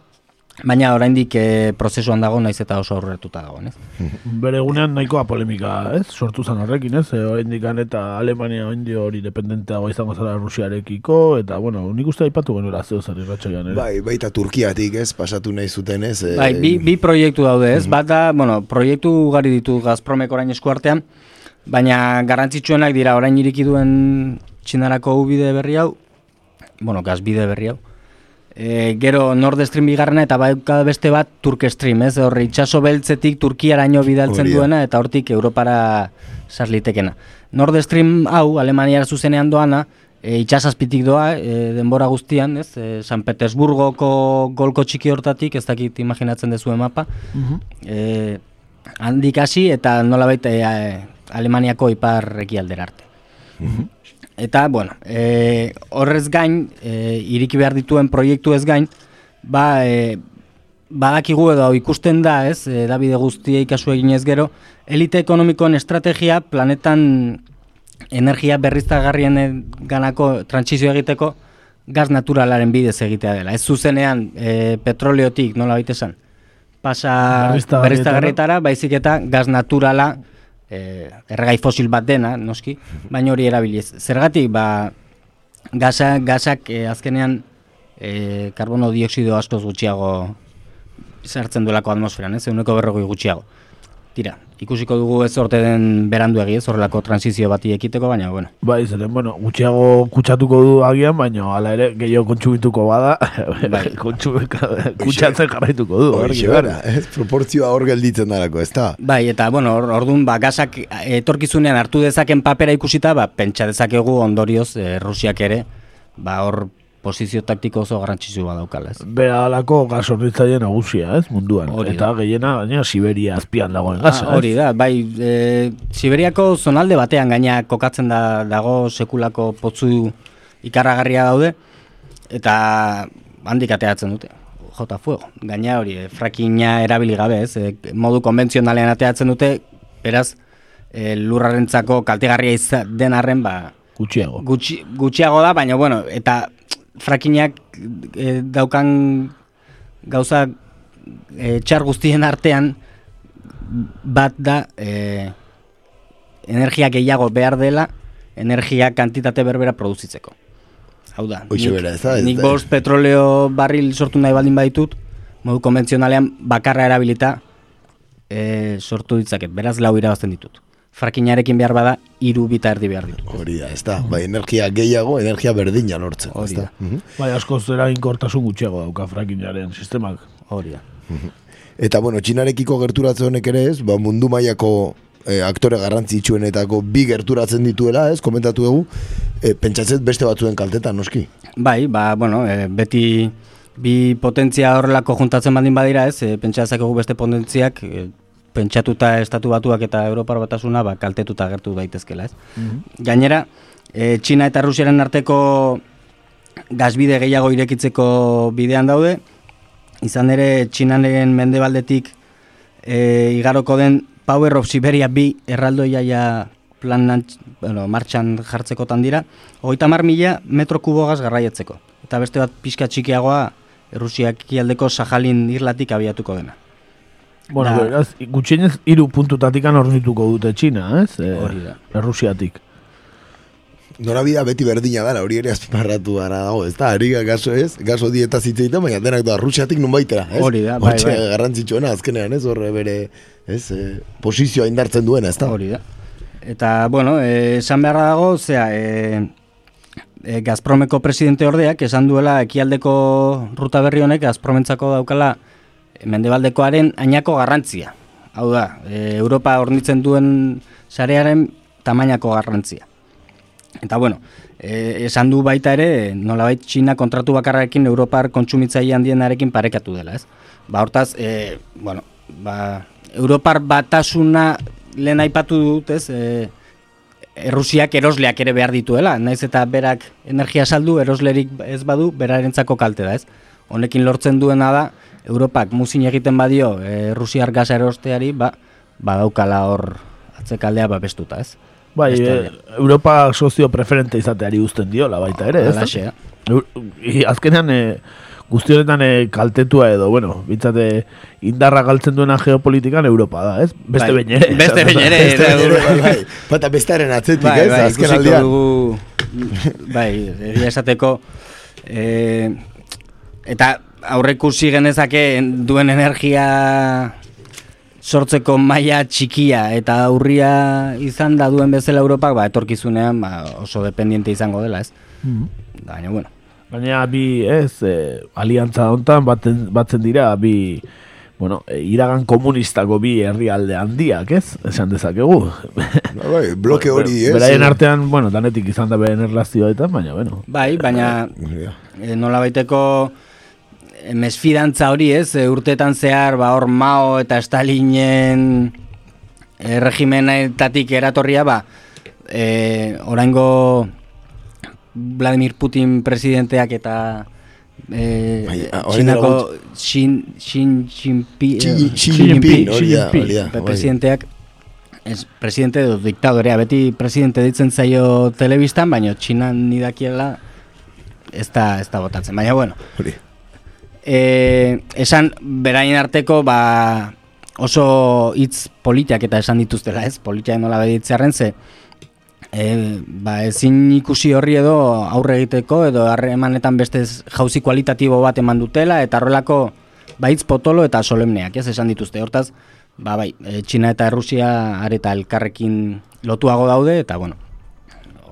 A: baina oraindik e, prozesuan dago naiz eta oso aurretuta dagoen, ez?
C: Bere egunean nahikoa polemika, ez? Sortu zen horrekin, ez? E, Oraindikan eta Alemania indio hori dependenteago izango zara Rusiarekiko, eta, bueno, nik uste aipatu genuela zeu zer irratxoian, ere.
E: Bai, baita Turkiatik, ez, pasatu nahi zuten, ez? eh,
A: Bai, bi, bi proiektu daude, ez? Bat da, bueno, proiektu ugari ditu Gazpromek orain eskuartean, baina garrantzitsuenak dira orain iriki duen txinarako ubide berri hau, bueno, gazbide berri hau. E, gero Nord Stream bigarrena eta bauka beste bat Turk Stream, ez? Horre itxaso beltzetik Turkiaraino bidaltzen
E: Hori da.
A: duena eta hortik Europara sarlitekena. Nord Stream hau Alemaniara zuzenean doana, e, itxasazpitik doa, e, denbora guztian, ez? E, San Petersburgoko golko txiki hortatik, ez dakit imaginatzen dezuen mapa, e, handik hasi eta nolabait e, Alemaniako ipar ekialdera arte. Eta, bueno, e, horrez gain, e, iriki behar dituen proiektu ez gain, ba, e, badakigu edo ikusten da, ez, e, Davide guztia ikasu eginez gero, elite ekonomikoen estrategia planetan energia berriztagarrien ganako trantsizio egiteko gaz naturalaren bidez egitea dela. Ez zuzenean e, petroleotik, nola baita esan, pasa
C: berriztagarrietara,
A: baizik eta gaz naturala e, erregai fosil bat dena, noski, baina hori erabiliz. Zergatik, ba, gaza, gazak e, azkenean e, karbono dioksido askoz gutxiago sartzen duelako atmosferan, ez, euneko berrogoi gutxiago. Tira, ikusiko dugu ez orte den beranduegi, ez horrelako transizio bati ekiteko, baina, bueno.
C: Bai, zeren, bueno, gutxiago kutsatuko du agian, baina hala ere gehiago kontsumituko bada,
A: Bai.
C: kutsatzen jarraituko du. Argi
E: bera, ez, proportzioa hor gelditzen darako, ez da?
A: Bai, eta, bueno, or- orduan, ba, gazak etorkizunean hartu dezaken papera ikusita, ba, pentsa dezakegu ondorioz, e, Rusiak ere, ba, hor posizio taktiko oso garrantzitsu daukala, ez?
C: Bera alako gas hornitzaile nagusia, ez, munduan.
A: Hori
C: eta
A: da.
C: gehiena, gaina, Siberia azpian dagoen
A: Ah, hori da, bai, e, Siberiako zonalde batean gaina kokatzen da dago sekulako potzu ikarragarria daude, eta handik ateatzen dute. Jota fuego. Gaina hori, e, frakinga erabili gabe, ez? E, modu konbentzionalean ateatzen dute, beraz, e, lurrarentzako kaltegarria izan den arren, ba,
C: Gutxiago.
A: gutxi, gutxiago da, baina bueno, eta frakinak e, daukan gauza e, txar guztien artean bat da e, energia gehiago behar dela energia kantitate berbera produzitzeko. Hau da,
E: Hoxe bera, ez da, ez
A: nik bost petroleo barril sortu nahi baldin baditut, modu konbentzionalean bakarra erabilita e, sortu ditzaket, beraz lau irabazten ditut. Frakinarekin behar bada, hiru bita erdi behar ditut.
E: Hori da, ez da, bai, energia gehiago, energia berdina lortzen,
A: Hori
E: da? Mhm.
C: Bai, askoz eraginkortasun gutxiago dauka frakinaren sistemak.
A: Hori da.
E: Eta, bueno, txinarekiko gerturatze honek ere ez, ba, mundu mailako eh, aktore garrantzitsuenetako bi gerturatzen dituela, ez, komentatu dugu, eh, pentsatzet beste batzuen kaltetan, noski.
A: Bai, ba, bueno, e, beti bi potentzia horrelako juntatzen baldin badira ez, e, pentsa dezakegu beste potentziak e, pentsatuta estatu batuak eta Europar batasuna ba, kaltetuta gertu daitezkela ez. Gainera, e, Txina eta Rusiaren arteko gazbide gehiago irekitzeko bidean daude, izan ere Txinaren mendebaldetik e, igaroko den Power of Siberia bi erraldoia ja planan, bueno, martxan jartzekotan dira, hogeita mar mila metro kubo gaz garraietzeko. Eta beste bat pixka txikiagoa Rusiak aldeko Sajalin irlatik abiatuko dena.
C: Bueno,
A: Da.
C: beraz, gutxienez hiru puntutatikan hornituko dute Txina, ez? E,
A: Hori da.
C: Errusiatik.
E: Norabida beti berdina dara, hori ere azpimarratu gara dago, ez da, ari gaso ez, gaso dieta zitzeiten, baina denak da, Rusiatik nun baitera, ez?
A: Hori da, bai,
E: Hortxe
A: bai.
E: garrantzitsuena, azkenean, ez, horre bere, ez, eh, posizioa indartzen duena, ez da?
A: Hori da. Eta, bueno, eh, esan beharra dago, zera, e, e, Gazpromeko presidente ordeak esan duela ekialdeko ruta berri honek Gazpromentzako daukala eh, mendebaldekoaren ainako garrantzia. Hau da, e, Europa hornitzen duen sarearen tamainako garrantzia. Eta bueno, e, esan du baita ere, nolabait Txina kontratu bakarrarekin Europar kontsumitzaile handienarekin parekatu dela, ez? Ba, hortaz, e, bueno, ba, Europar batasuna lehen aipatu dut, ez? E, Errusiak erosleak ere behar dituela, naiz eta berak energia saldu, eroslerik ez badu, berarentzako kalte ez? Honekin lortzen duena da, Europak muzin egiten badio e, Rusiar gaza erosteari, ba, badaukala hor atzekaldea babestuta, ez?
C: Bai, e. Europa sozio preferente izateari uzten diola baita ere, ez? Eu- i- azkenean e, guzti honetan eh, kaltetua edo, bueno, bintzate indarra galtzen duena geopolitikan Europa da, ez? Beste
A: Bai,
C: ere.
A: beste behin ere,
E: Beste bai, bai. Bata bestearen atzetik,
A: Bai,
E: ez?
A: bai,
E: Azken aldean.
A: dugu, bai, egia esateko, e, eta aurrekusi genezake duen energia sortzeko maila txikia eta aurria izan da duen bezala Europak, ba, etorkizunean ba, oso dependiente izango dela, ez? Baina, bueno,
C: Baina bi, ez, eh, aliantza hontan baten, batzen dira, bi, bueno, eh, iragan komunistako bi herrialde handiak, ez? Esan dezakegu.
E: Bai, bai, bloke hori, ez?
C: Beraien artean, bueno, danetik izan da beren erlazioetan, baina, bueno.
A: bai, baina
E: Ja.
A: e, nola baiteko mesfidantza hori ez, e, urtetan zehar ba, hor Mao eta Stalinen e, regimenetatik eratorria ba, e, oraingo Vladimir Putin presidenteak eta e,
E: Bai, orain dela
A: Txinako Xin, Xin Jinping,
E: Xi-
A: eh,
E: Xi Jinping, hori da,
C: Jinping.
E: hori da,
A: Pe-
E: bai.
A: presidenteak ez, presidente edo diktadorea, beti presidente ditzen zaio telebistan, baina txinan nidakiela ez da, ez da botatzen. Baina, bueno. E, esan beraien arteko ba, oso hitz politiak eta esan dituztela, ez? Politiak nola beditzearen ze e, ba, ezin ikusi horri edo aurre egiteko edo harremanetan beste jauzi kualitatibo bat eman dutela eta horrelako ba, hitz potolo eta solemneak, ez esan dituzte. Hortaz, ba, bai, e, Txina eta Errusia areta elkarrekin lotuago daude eta bueno,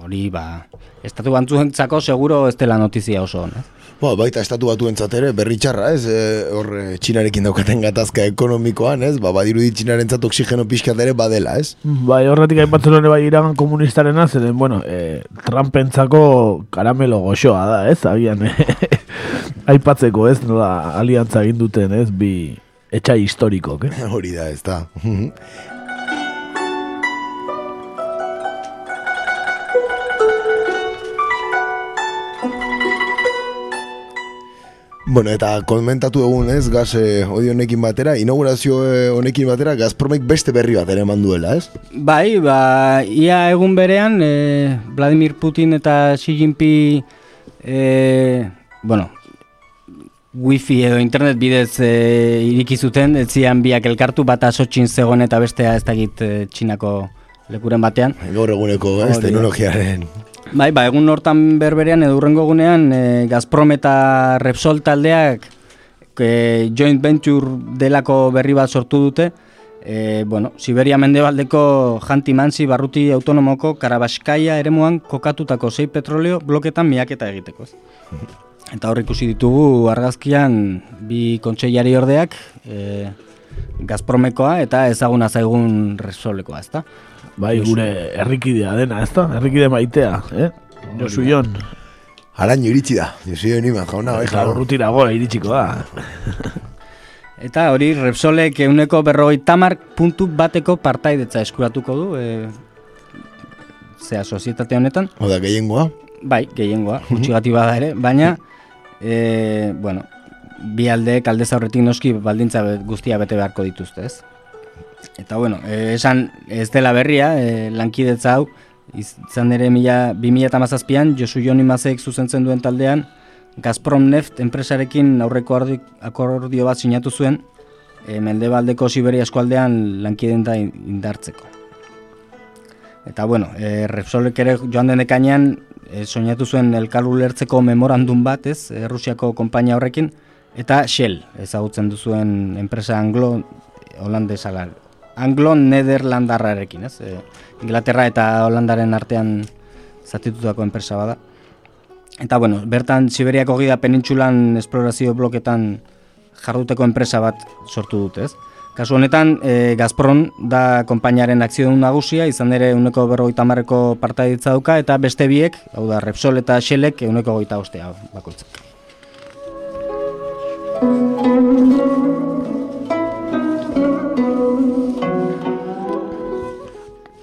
A: hori ba, estatu bantzuentzako seguro ez dela notizia oso ez?
E: Ba, baita estatu batu ere, berri txarra, ez? E, hor, e, txinarekin daukaten gatazka ekonomikoan, ez? Ba, badirudi txinaren zat oxigeno pixkat ere badela, ez?
C: Bai, horretik aipatzen hori bai iragan komunistarena, zeren, bueno, e, Trumpentzako karamelo goxoa da, ez? Agian, aipatzeko, ez? Nola, aliantza egin duten, ez? Bi etxai historikok, eh?
E: Hori da, ez da. Bueno, eta komentatu egun ez, gaz eh, hori honekin batera, inaugurazio eh, honekin batera, Gazpromek beste berri bat ere eman duela, ez?
A: Bai, ba, ia egun berean, e, Vladimir Putin eta Xi Jinping, e, bueno, wifi edo internet bidez e, iriki zuten, ez zian biak elkartu, bata sotxin zegoen eta bestea ez dakit e, txinako lekuren batean.
E: Gaur eguneko, ez, teknologiaren.
A: Bai, ba, egun hortan berberean edo urrengo egunean e, Gazprom eta Repsol taldeak e, joint venture delako berri bat sortu dute. E, bueno, Siberia mendebaldeko janti mansi barruti autonomoko Karabaskaia eremuan kokatutako sei petroleo bloketan miaketa egiteko. Eta hor ikusi ditugu argazkian bi kontseilari ordeak, e, Gazpromekoa eta ezaguna zaigun Repsolekoa, ezta?
C: Bai, gure herrikidea dena, ez da? Herrikide maitea, eh? Josu Jon.
E: Araño iritsi da, Josio Niman jauna, bai,
C: Eta
E: claro.
C: urrutirago iritsiko da.
A: Eta hori Repsolek euneko berrogei tamar puntu bateko partaidetza eskuratuko du, e, zea sozietate honetan,
E: Oda, gehiengoa.
A: bai, gehiengoa, gutxigati bada ere, baina, e, bueno, bi aldeek aldez aurretik noski baldintza guztia bete beharko dituzte, ez? Eta bueno, e, esan ez dela berria, e, lankidetza hau, izan ere mila, 2008an Josu Jon Imazek zuzentzen duen taldean, Gazprom Neft enpresarekin aurreko akordio bat sinatu zuen, e, mendebaldeko Siberia eskualdean lankidenta in- indartzeko. Eta bueno, e, Repsolek ere joan den ekainean e, soinatu zuen elkar ulertzeko memorandum bat, ez, Errusiako konpainia horrekin, eta Shell, ezagutzen duzuen enpresa anglo holandesa anglo nederlandarrarekin, ez? E, Inglaterra eta Holandaren artean zatitutako enpresa bada. Eta bueno, bertan Siberiako gida penintsulan esplorazio bloketan jarduteko enpresa bat sortu dute, ez? Kasu honetan, e, Gazprom da konpainiaren akziodun nagusia, izan ere uneko berrogeita marreko partaiditza dauka, eta beste biek, hau da, Repsol eta Shellek uneko goita ostea bakoitzak.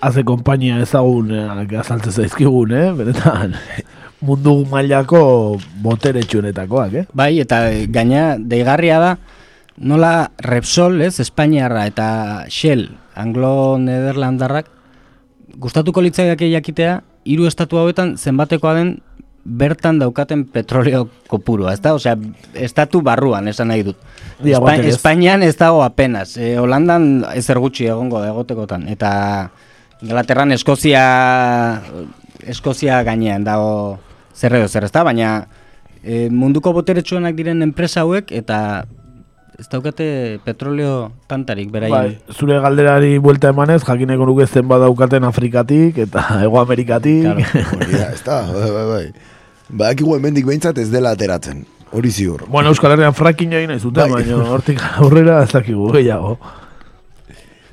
C: Haze konpainia ezagunak azaltzen zaizkigun, eh? Benetan, mundu mailako boteretsuenetakoak, eh?
A: Bai, eta e, gaina deigarria da, nola Repsol, ez, Espainiarra eta Shell, anglo-nederlandarrak, gustatuko litzaiake jakitea, hiru estatu hauetan zenbatekoa den bertan daukaten petroleo kopurua, ez da? Osea, estatu barruan, esan nahi dut. Espa-. Espainian ez dago apenas. E, Holandan ezer gutxi egongo da egotekotan. Eta Inglaterran Eskozia, Eskozia gainean dago zer edo zer, ez da? Baina e, munduko boteretsuenak diren enpresa hauek eta ez daukate petroleo tantarik beraien.
C: Bai, zure galderari buelta emanez, jakineko nuke zen badaukaten Afrikatik eta Ego Amerikatik.
A: Claro.
E: Hori da, ez da, bai, bai, bai. Badakigu hemendik behintzat ez dela ateratzen. Hori ziur.
C: bueno, Euskal Herrian fracking egin nahi zuten,
E: Bai.
C: baina hortik aurrera ez dakigu gehiago.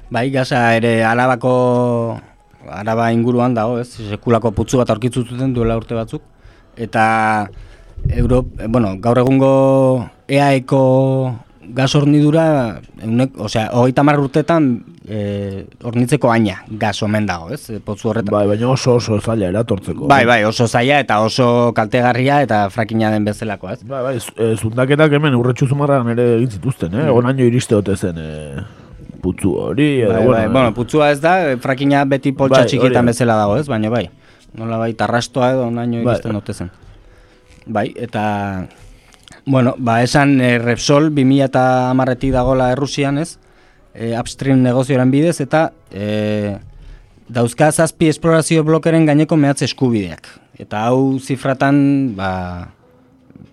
A: Bai, gaza ere arabako araba inguruan dago, ez? Sekulako putzu bat aurkitzu zuten duela urte batzuk. Eta Euro, eh, bueno, gaur egungo EAEko gas hornidura, osea, hogeita hamar urtetan e, hornitzeko aina gas omen dago, ez? eh, Potzu horretan.
C: Bai, baina oso oso zaila eratortzeko.
A: Bai, bai, oso zaila eta oso kaltegarria eta frakina den bezalakoa, ez?
C: Bai, bai, zundaketak hemen urretxu zumarran ere egin zituzten, eh? Egon aino iriste ote zen e, putzu hori, edo,
A: Bai, bai, bueno, putzua ez da, eh, frakina beti poltsa
C: Bai,
A: txikietan bezala dago, ez? Baina bai, nola bai, tarrastoa edo naino
C: Bai.
A: iristen ote zen. Bai, eta, bueno, ba, esan e, Repsol 2000 eta amarretik dagola Errusian, ez? E, upstream negozioaren bidez, eta e, dauzka zazpi esplorazio blokeren gaineko mehatze eskubideak. Eta hau zifratan, ba,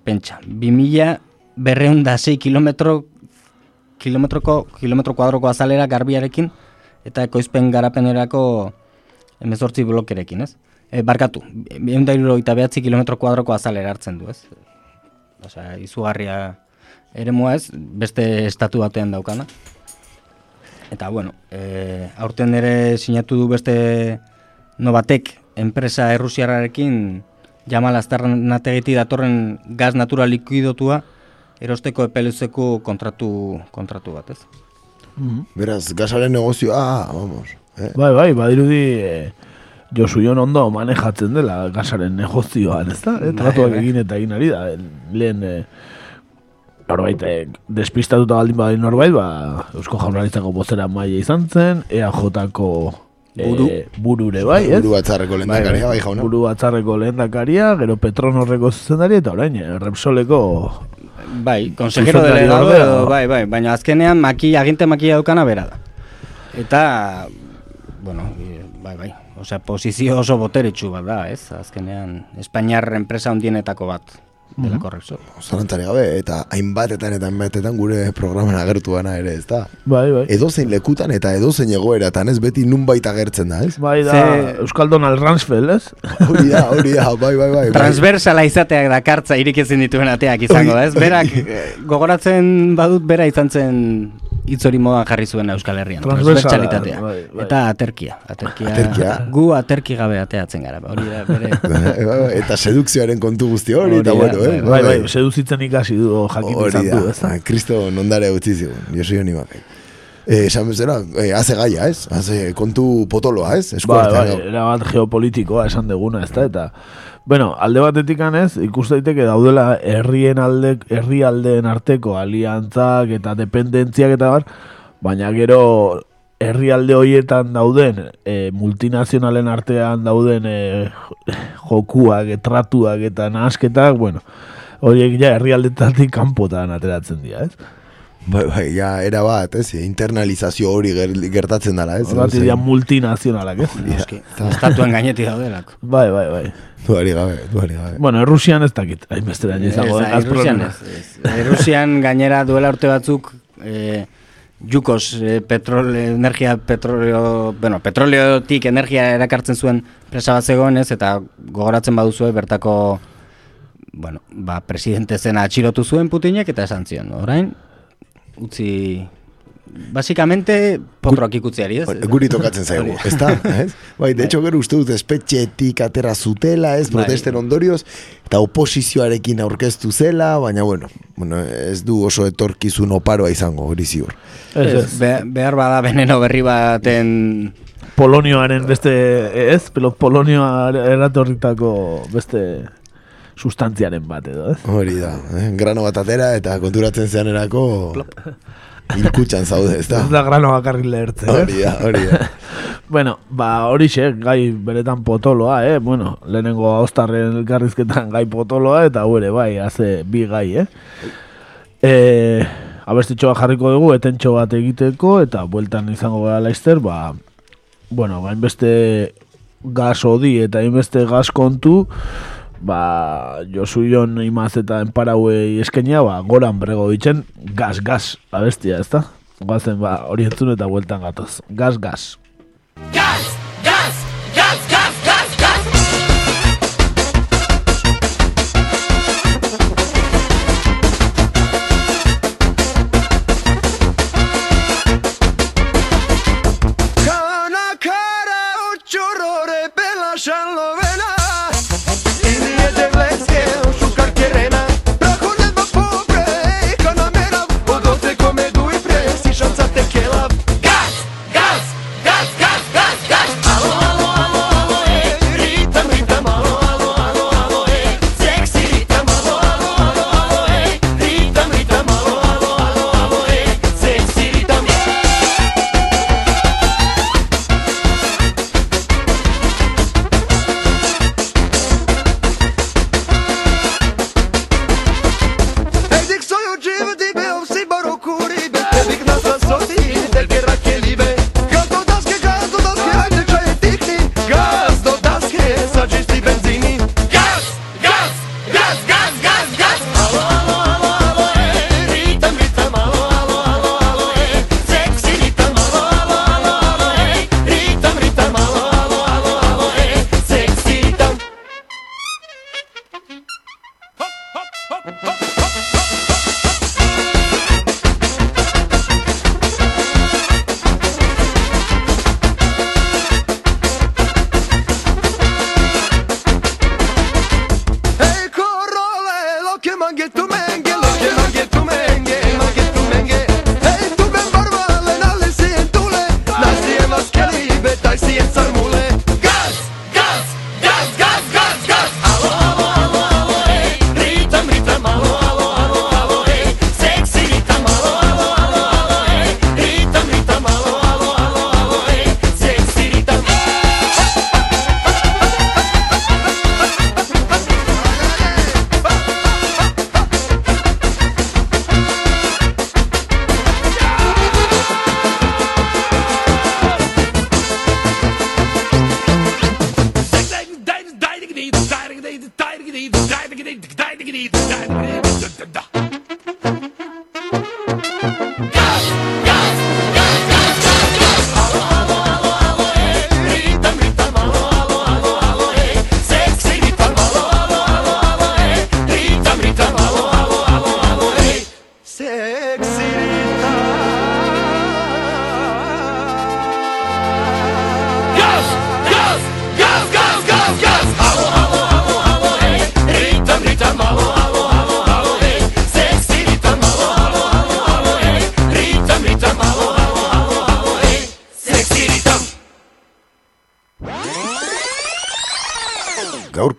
A: pentsa, 2000 berreun da 6 kilometro kilometroko, kilometro kuadroko azalera garbiarekin eta ekoizpen garapenerako emezortzi blokerekin, ez? E, barkatu, egun da hirurogeita behatzi kilometro kuadroko azalera hartzen du, ez? Osea, izugarria eremua ez, beste estatu batean daukana. Eta, bueno, e, aurten ere sinatu du beste Novatek enpresa errusiarrarekin Jamal Aztarnategiti datorren gaz natural likuidotua erosteko epeluzeko kontratu, kontratu bat, ez?
E: Beraz, gasaren negozioa, ah, vamos. Eh?
C: Bai, bai, badirudi e, Josu Jon ondo manejatzen dela gasaren negozioan, ez da? E, tratuak
A: bai.
C: egin eta egin ari da. E, lehen, e, norbait, e, despistatuta baldin badin norbait, ba, Eusko Jaurlaritzako bozera maila izan zen, EAJ-ko e,
A: Buru.
C: burure bai, ez?
E: Buru batzarreko lehendakaria, bai, jauna.
C: Buru batzarreko lehendakaria, gero Petronorreko zuzendari, eta orain, e, Repsoleko
A: Bai,
C: Zuzendari
A: delegado, edo, bai, bai, baina azkenean makilla, aginte makilla daukana bera da. Eta, bueno, e, bai, bai, osea, posizio oso boteretsu bat da, ez? Azkenean, Espainiar enpresa hondienetako bat, delako Repsol.
E: Zalantzari gabe, eta hainbatetan eta hainbatetan gure programan agertu gana ere, ez da?
C: Bai, bai.
E: Edozein lekutan eta edozein egoeratan, ez beti nunbait agertzen da, ez?
C: Bai da,
A: Ze-
C: Euskal Donald Ransfeld, ez?
E: Hori da, hori da, bai, bai, bai.
A: Transversala izateak dakartza irik ezin dituen ateak izango da, ez? Berak, eh, gogoratzen badut, bera izan zen hitz hori modan jarri zuen Euskal Herrian. Transversalitatea.
C: bai, bai.
A: Eta aterkia. Aterkia,
E: Aterkia.
A: Gu aterki gabe ateatzen gara. Hori da, bere...
E: Bai, bai, eta sedukzioaren kontu guzti hori, eta bueno, eh?
C: Bai, bai, seduzitzen ikasi du jakin
E: Hori
C: izan
E: da,
C: du, ez da?
E: Kristo nondare utzi zigun, Josio Nimak. Eh, esan bezala, eh, haze gaia, ez? Haze kontu potoloa, ez? Esku
C: Bai, bai,
E: hau.
C: erabat geopolitikoa esan deguna, ez da, eta Bueno, alde batetik ez, ikus daiteke daudela herrien alde, herrialdeen arteko aliantzak eta dependentziak eta bar, baina gero herrialde horietan dauden e, multinazionalen artean dauden e, jokuak, e, tratuak eta nahasketak, bueno, horiek ja herrialdetatik kanpotan ateratzen dira, ez?
E: Bai, bai, ja, era bat, ez? Internalizazio hori ger- gertatzen dara, ez?
C: Horregatik dira multinazionalak, ez?
A: Noski, estatuen gainetik daudelako.
C: Bai, bai, bai.
E: Duari gabe, duari gabe.
C: Bueno, Errusian ez dakit, hainbeste da izango
A: Ez, Errusian ez. Errusian gainera duela urte batzuk eh, Jukos eh, petrol, energia petroleo, bueno, petroleotik energia erakartzen zuen presa bat zegoen ez, eta gogoratzen baduzue bertako bueno, ba, presidente zena atxilotu zuen Putinek eta esan zion, orain utzi Basikamente, potroak ikutziari, ez?
E: Guri tokatzen zaigu, ez da? Ez? Bai, de hecho, gero uste dut espetxetik atera zutela, ez,
A: Bai.
E: protesten ondorioz, eta oposizioarekin aurkeztu zela, baina, bueno, bueno, ez du oso etorkizun oparoa izango, hori ziur.
C: Ez, ez.
A: Be- behar bada veneno berri baten
C: Polonioaren beste, ez? Polonioa eratorritako beste sustantziaren bat edo, ez?
E: Hori da, eh? grano bat atera eta konturatzen zeanerako hilkutxan zaude, ez da?
C: Ez da grano bakarrik lehertzen,
E: Hori
C: ez?
E: da, hori da.
C: Bueno, ba, horixe, gai beretan potoloa, eh? Bueno, lehenengo austarren elkarrizketan gai potoloa, eta gure, bai, haze bi gai, eh? E, abestitxo bat jarriko dugu, etentxo bat egiteko, eta bueltan izango gara laizter, ba, bueno, ba, inbeste gas odi eta inbeste gas kontu, ba, Josu Jon imaz eta enparauei eskenia, ba, goran brego ditzen, gas, abestia, ezta? Guazen, ba, hori entzun eta bueltan gatoz. Gas, gas.
I: Cara Die diggity, die diggity,
E: die diggity.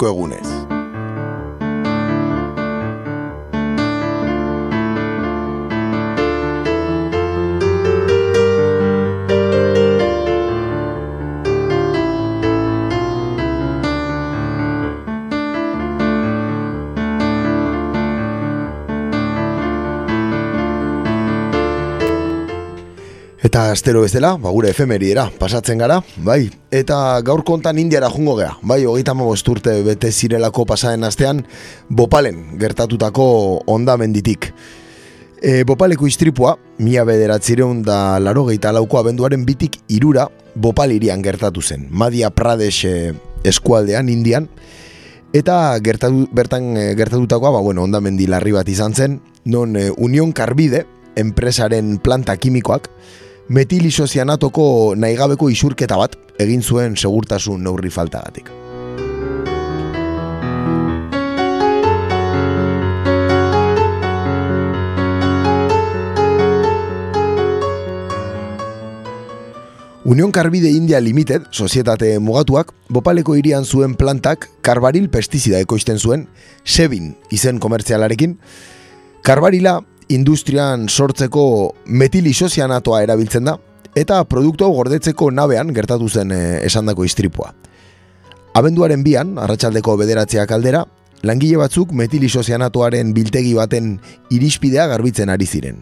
E: Egunes. Astero bezala, ba, gure efemeriera pasatzen gara, bai. Eta gaur kontan indiara jungo gea, bai, hogeita urte bete zirelako pasaren astean, Bopalen gertatutako ondamenditik. E, Bopaleko istripua, mila bederatzireun da laro geita lauko abenduaren bitik irura Bopal irian gertatu zen. Madhya Pradesh e, eskualdean, indian, Eta gertatu, bertan e, gertatutakoa, ba, bueno, ondamendi larri bat izan zen, non e, Union Carbide, enpresaren planta kimikoak, metilisozianatoko naigabeko isurketa bat egin zuen segurtasun neurri faltagatik. Union Carbide India Limited, sozietate mugatuak, Bopaleko hirian zuen plantak karbaril pestizida ekoizten zuen, Sebin izen komertzialarekin. Karbarila industrian sortzeko metilisozianatoa erabiltzen da, eta produktu hau gordetzeko nabean gertatu zen e, esandako istripua. Abenduaren bian, arratsaldeko bederatziak aldera, langile batzuk metilisozianatoaren biltegi baten irispidea garbitzen ari ziren.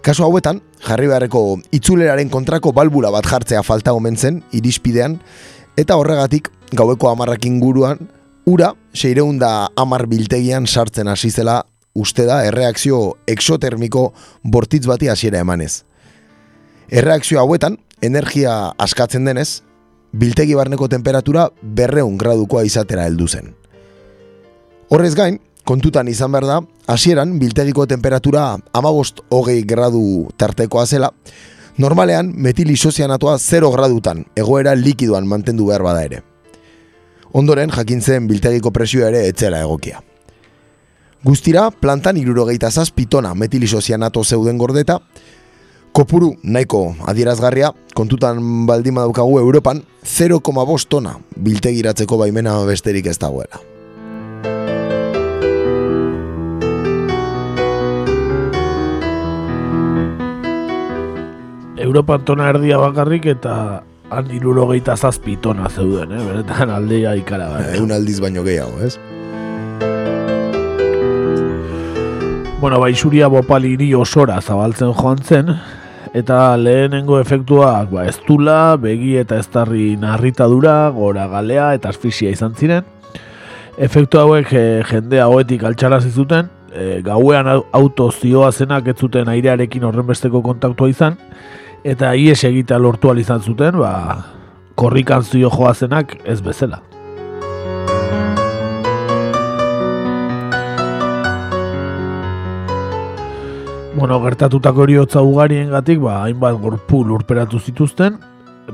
E: Kasu hauetan, jarri beharreko itzuleraren kontrako balbula bat jartzea falta omen zen irispidean, eta horregatik gaueko amarrak inguruan, ura seireunda amar biltegian sartzen hasi zela uste da erreakzio exotermiko bortitz bati hasiera emanez. Erreakzio hauetan, energia askatzen denez, biltegi barneko temperatura berreun gradukoa izatera heldu zen. Horrez gain, kontutan izan behar da, hasieran biltegiko temperatura amabost hogei gradu tartekoa zela, normalean metilisozianatoa 0 gradutan egoera likidoan mantendu behar bada ere. Ondoren jakintzen biltegiko presioa ere etzela egokia. Guztira, plantan irurogeita zazpitona metilisozianato zeuden gordeta, kopuru nahiko adierazgarria, kontutan baldima daukagu Europan, 0,5 tona biltegiratzeko baimena besterik ez dagoela.
C: Europan tona erdia bakarrik eta han irurogeita zazpi tona zeuden, eh? benetan aldea ikara.
E: Egun aldiz baino gehiago, ez?
C: Bueno, ba, isuria bopal hiri osora zabaltzen joan zen, eta lehenengo efektuak ba, ez dula, begi eta eztarri narritadura, gora galea eta asfixia izan ziren. Efektu hauek e, jendea hoetik altxarazi zuten, e, gauean au- auto zioa zenak ez zuten airearekin horrenbesteko kontaktua izan, eta ies egitea lortu izan zuten, ba, korrikan zio joa zenak ez bezala. Bueno, gertatutako heriotza ugariengatik, ba, hainbat gorpu lurperatu zituzten,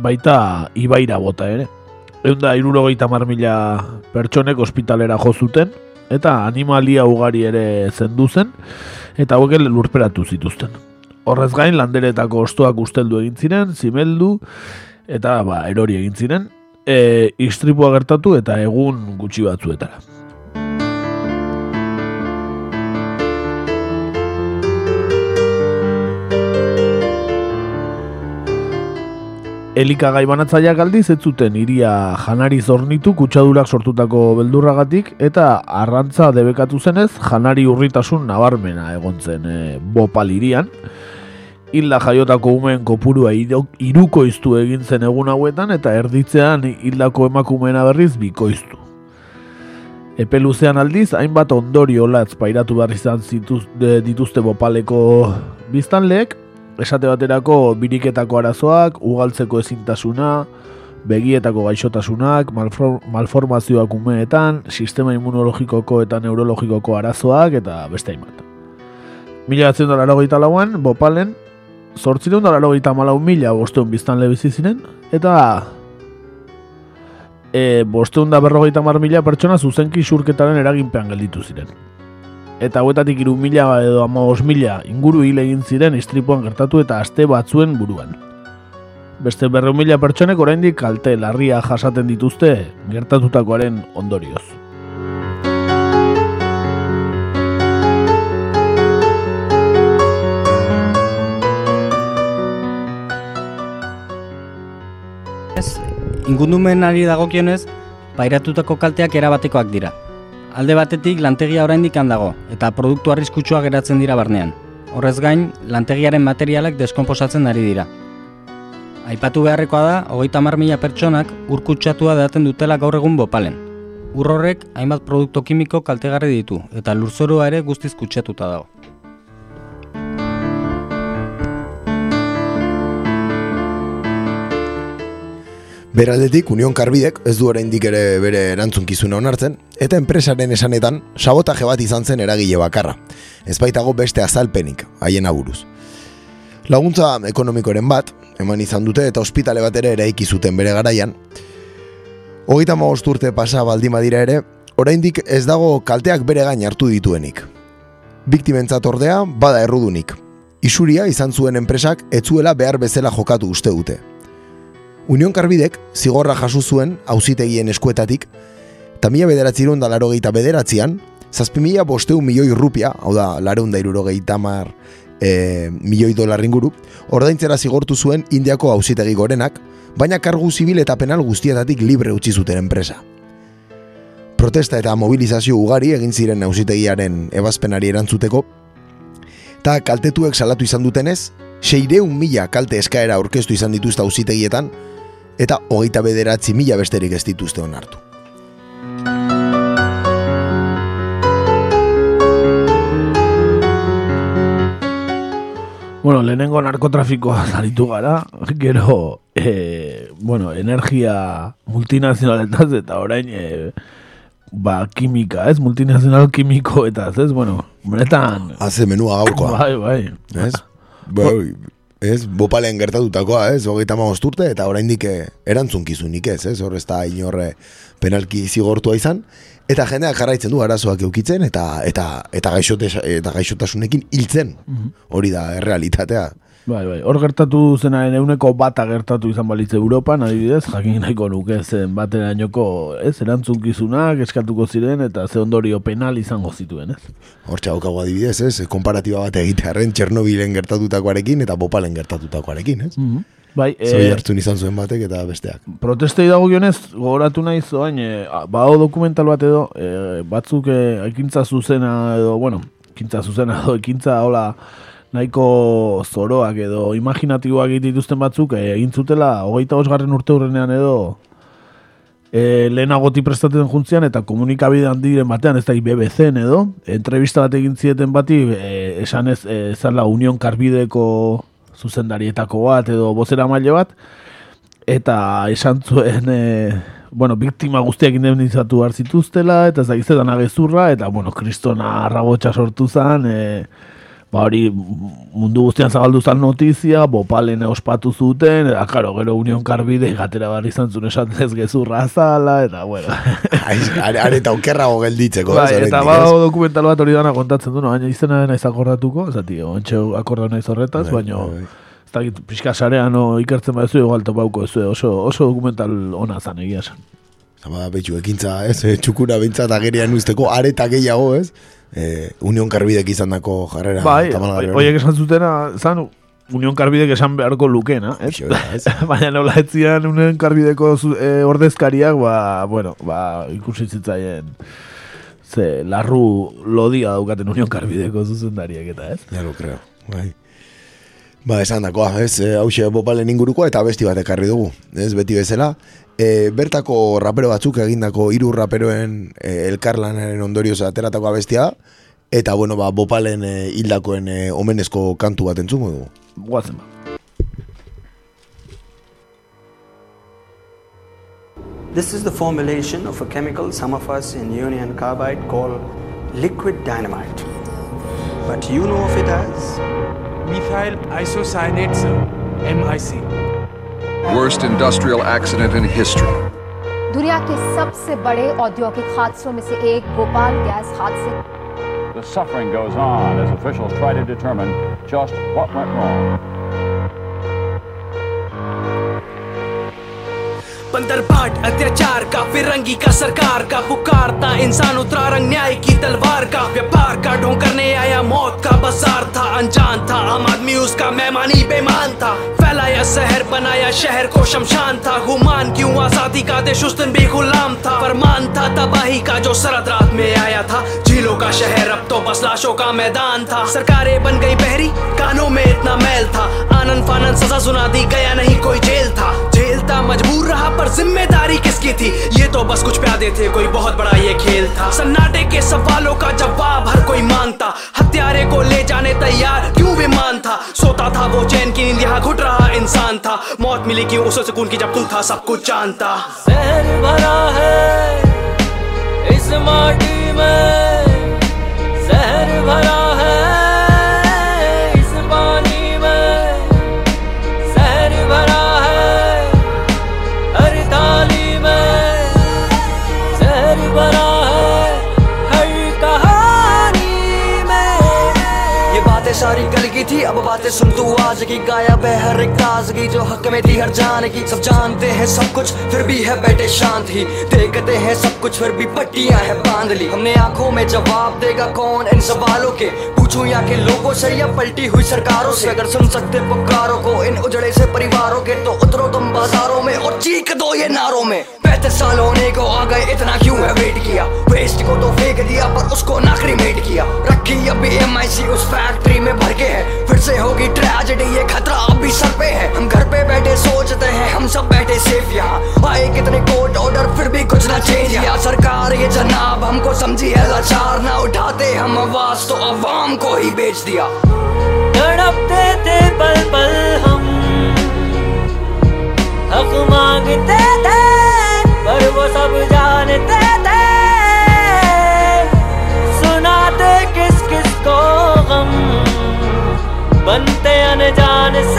C: baita ibaira bota ere. Egun da, irurogeita mila pertsonek ospitalera jo zuten, eta animalia ugari ere zendu zen, eta hauek lurperatu zituzten. Horrez gain, landeretako ostoak usteldu egin ziren, zimeldu, eta ba, erori egin ziren, e, istripua gertatu eta egun gutxi batzuetara. Elikagai banatzaileak aldiz ez zuten iria janari zornitu kutsadurak sortutako beldurragatik eta arrantza debekatu zenez janari urritasun nabarmena egon zen e, bopal irian. Hilda jaiotako umeen kopurua iru- irukoiztu egin zen egun hauetan eta erditzean hildako emakumeena berriz bikoiztu. Epe luzean aldiz, hainbat ondorio latz pairatu behar izan zituz, de, dituzte bopaleko biztanleek, esate baterako biriketako arazoak, ugaltzeko ezintasuna, begietako gaixotasunak, malfor, malformazioak umeetan, sistema immunologikoko eta neurologikoko arazoak eta beste hainbat. Mila batzen dola erogeita lauan, bopalen, sortzireun dola erogeita malau mila bosteun biztanle bizi ziren, eta e, bosteun da berrogeita mar mila pertsona zuzenki xurketaren eraginpean gelditu ziren. Eta hauetatik iru mila edo amagos mila inguru hil egin ziren istripuan gertatu eta aste batzuen buruan. Beste berreun mila pertsonek oraindik kalte larria jasaten dituzte gertatutakoaren ondorioz.
A: Ez, ingundumenari dagokionez, pairatutako kalteak erabatekoak dira. Alde batetik lantegia oraindik dago eta produktu arriskutsua geratzen dira barnean. Horrez gain, lantegiaren materialak deskonposatzen ari dira. Aipatu beharrekoa da, hogeita hamar mila pertsonak urkutsatua daten dutela gaur egun bopalen. Ur horrek hainbat produktu kimiko kaltegarri ditu eta lurzorua ere guztiz kutsatuta dago.
E: Beraldetik Union Karbidek ez du oraindik ere bere erantzunkizuna onartzen eta enpresaren esanetan sabotaje bat izan zen eragile bakarra. Ez baitago beste azalpenik haien aburuz. Laguntza ekonomikoren bat eman izan dute eta ospitale bat ere eraiki zuten bere garaian. Hogeita hamabost urte pasa baldin badira ere, oraindik ez dago kalteak bere gain hartu dituenik. Biktimentzat ordea bada errudunik. Isuria izan zuen enpresak etzuela behar bezala jokatu uste dute. Union Karbidek zigorra jaso zuen auzitegien eskuetatik, eta mila bederatziron da larogeita bederatzean, zazpi mila bosteun milioi rupia, hau da, lareun da irurogeita mar e, milioi dolar inguru, ordaintzera zigortu zuen Indiako auzitegi gorenak, baina kargu zibil eta penal guztietatik libre utzi zuten enpresa. Protesta eta mobilizazio ugari egin ziren auzitegiaren ebazpenari erantzuteko, eta kaltetuek salatu izan dutenez, seireun mila kalte eskaera aurkeztu izan dituzte auzitegietan, eta hogeita bederatzi mila besterik ez dituzte onartu.
C: Bueno, lehenengo narkotrafikoa zaritu gara, gero, e, bueno, energia multinazionaletaz eta orain, e, ba, kimika, ez? Multinazional kimiko eta ez, bueno, benetan...
E: Haze menua gaurkoa.
C: Bai, bai.
E: Ez? Bai, ez, bopalen gertatutakoa, ez, hogeita urte, eta oraindik eh, erantzunkizunik ez, ez, hor ez da inorre penalki zigortua izan, eta jendeak jarraitzen du arazoak eukitzen, eta eta eta, gaixote, eta gaixotasunekin hiltzen, hori da errealitatea.
C: Bai, bai. Hor gertatu zenaren euneko bata gertatu izan balitz Europan, adibidez, jakin nahiko nuke zen baterainoko, ez, erantzunkizunak eskatuko ziren eta ze ondorio penal izango zituen, ez?
E: Hor txaukago adibidez, ez, komparatiba bat egitearen Txernobilen gertatutakoarekin eta Bopalen gertatutakoarekin, ez?
C: Bai,
E: Zoi
C: eh,
E: hartzun izan zuen batek eta besteak.
C: protestei dagokionez gogoratu naiz oain e, badago dokumental bat edo e, batzuk e, ekintza zuzena edo bueno ekintza zuzena edo ekintza hola nahiko zoroak edo imaginatiboak dituzten batzuk e, egin zutela hogeita osgarren urte hurrenean edo e, lehenagoti prestatzen juntzian eta komunikabide handiren batean ez da BBC-en edo entrevista bat egin zieten bati e, esan ez e, zala Union Karbideko zuzendarietako bat edo bozera maile bat eta esan zuen e, bueno, biktima guztiak indemnizatu behar zituztela eta ez da gizetan agezurra eta bueno, kristona arrabotxa sortu zen e, ba hori mundu guztian zabaldu zen notizia, bopalen ospatu zuten, eta karo, gero Union Karbide gatera barri izan zuen esaten ez gezurra zala, eta bueno.
E: Are, eta okerrago gelditzeko, ez,
C: eta badago dokumental bat hori dana kontatzen du, no, baina izena naiz akordatuko, zati, ontxe akorda naiz horretaz,
E: Bai,
C: baina
E: bai, bai.
C: ez dakit pixka sarean no, ikertzen baduzu, igual topauko ez oso, oso dokumental ona zan egia esan.
E: Zaba, betxu, ekintza, ez, eh, txukura bintzat agerian usteko, areta gehiago, ez? Eh, Union Karbidek izan dako jarrera.
C: Bai,
E: hori.
C: oiek esan zutena, zan, Union Karbidek esan beharko lukena, ez? Baina nola ez zian Union Karbideko e, ordezkariak, ba, bueno, ba, ikusi zitzaien ze larru lodia daukaten Union Karbideko zuzendariak eta, ez?
E: Ja, lo creo, bai. Ba, esan dakoa, ez, eh, hause bopalen ingurukoa eta besti bat ekarri dugu, ez, beti bezala. E, bertako rapero batzuk egindako hiru raperoen e, elkarlanaren ondorioz ateratako abestia, eta, bueno, ba, bopalen e, hildakoen e, omenezko kantu bat entzungo dugu.
C: Guazen ba.
J: This is the formulation of a chemical some of us in Union Carbide call liquid dynamite. But you know of it as?
K: Methyl isocyanate, sir. MIC.
L: Worst industrial accident in history.
M: दुनिया के सबसे बड़े औद्योगिक हादसों में से एक भोपाल गैस हादसे
N: The suffering goes on as officials try to determine just what went wrong.
O: पंदरबाट अत्याचार का, फिरंगी का, सरकार का, पुकारता इंसान उतरा रंग न्याय की तलवार का, व्यापार का, ढोंग करने आया मौत का बाज़ार था, अनजान था, आम आदमी उसका मेहमानी बेमान था, फैलाया शहर, बनाया शहर को शमशान था गुमान क्यों आज़ादी का देश उस दिन भी गुलाम था, फरमान था तबाही का जो सरद रात में आया था, झीलों का शहर अब तो बस लाशों का मैदान था, सरकारें बन गई बहरी, कानों में इतना मैल था आनंद फानंद सजा सुना दी गया, नहीं कोई जेल था। जेल मजबूर रहा, पर ज़िम्मेदारी किसकी थी? ये तो बस कुछ प्यादे थे, कोई बहुत बड़ा ये खेल था। सन्नाटे के सवालों का जवाब हर कोई माँगता। हत्यारे को ले जाने तैयार, क्यों विमान था? सोता था वो चैन की नींद, यहाँ घुट रहा इंसान था। मौत मिली क्यों उसे सुकून की जब तू था, सब कुछ जानता।
P: भरा है, इस माटी में, शहर भरा
O: बातें की सुन तू आज
P: नाराज़गी गायब है हर एक ताजगी जो हक में थी, हर जान की। सब जानते हैं सब कुछ, फिर भी है बैठे शांत। ही देखते हैं सब कुछ, फिर भी पट्टियाँ है बाँध ली हमने आँखों में जवाब देगा कौन इन सवालों के? पूछूँ यहाँ के लोगों से या पलटी हुई सरकारों से? अगर सुन सकते पुकारों को इन उजड़े से परिवारों के तो उतरो तुम बाजारों में और चीख दो ये नारों में। पैंतीस साल होने को आ गए, इतना क्यों है वेट किया? वेस्ट को तो फेंक दिया, पर उसको नाकरी मेट किया। रखी अभी एम उस फैक्ट्री में भर के है। फिर से होगी ट्रेजेडी ये खतरा अभी सर पे है। हम घर पे बैठे सोचते हैं, हम सब बैठे सेफ़ यहाँ। आए कितने कोर्ट ऑर्डर फिर भी कुछ ना चेंज या सरकार, ये जनाब, हमको समझी है लाचार। ना उठाते हम आवाज़ तो अवाम को ही बेच दिया। तड़पते थे पल पल हम। हक मांगते थे, पर वो सब जानते बनते अनजान से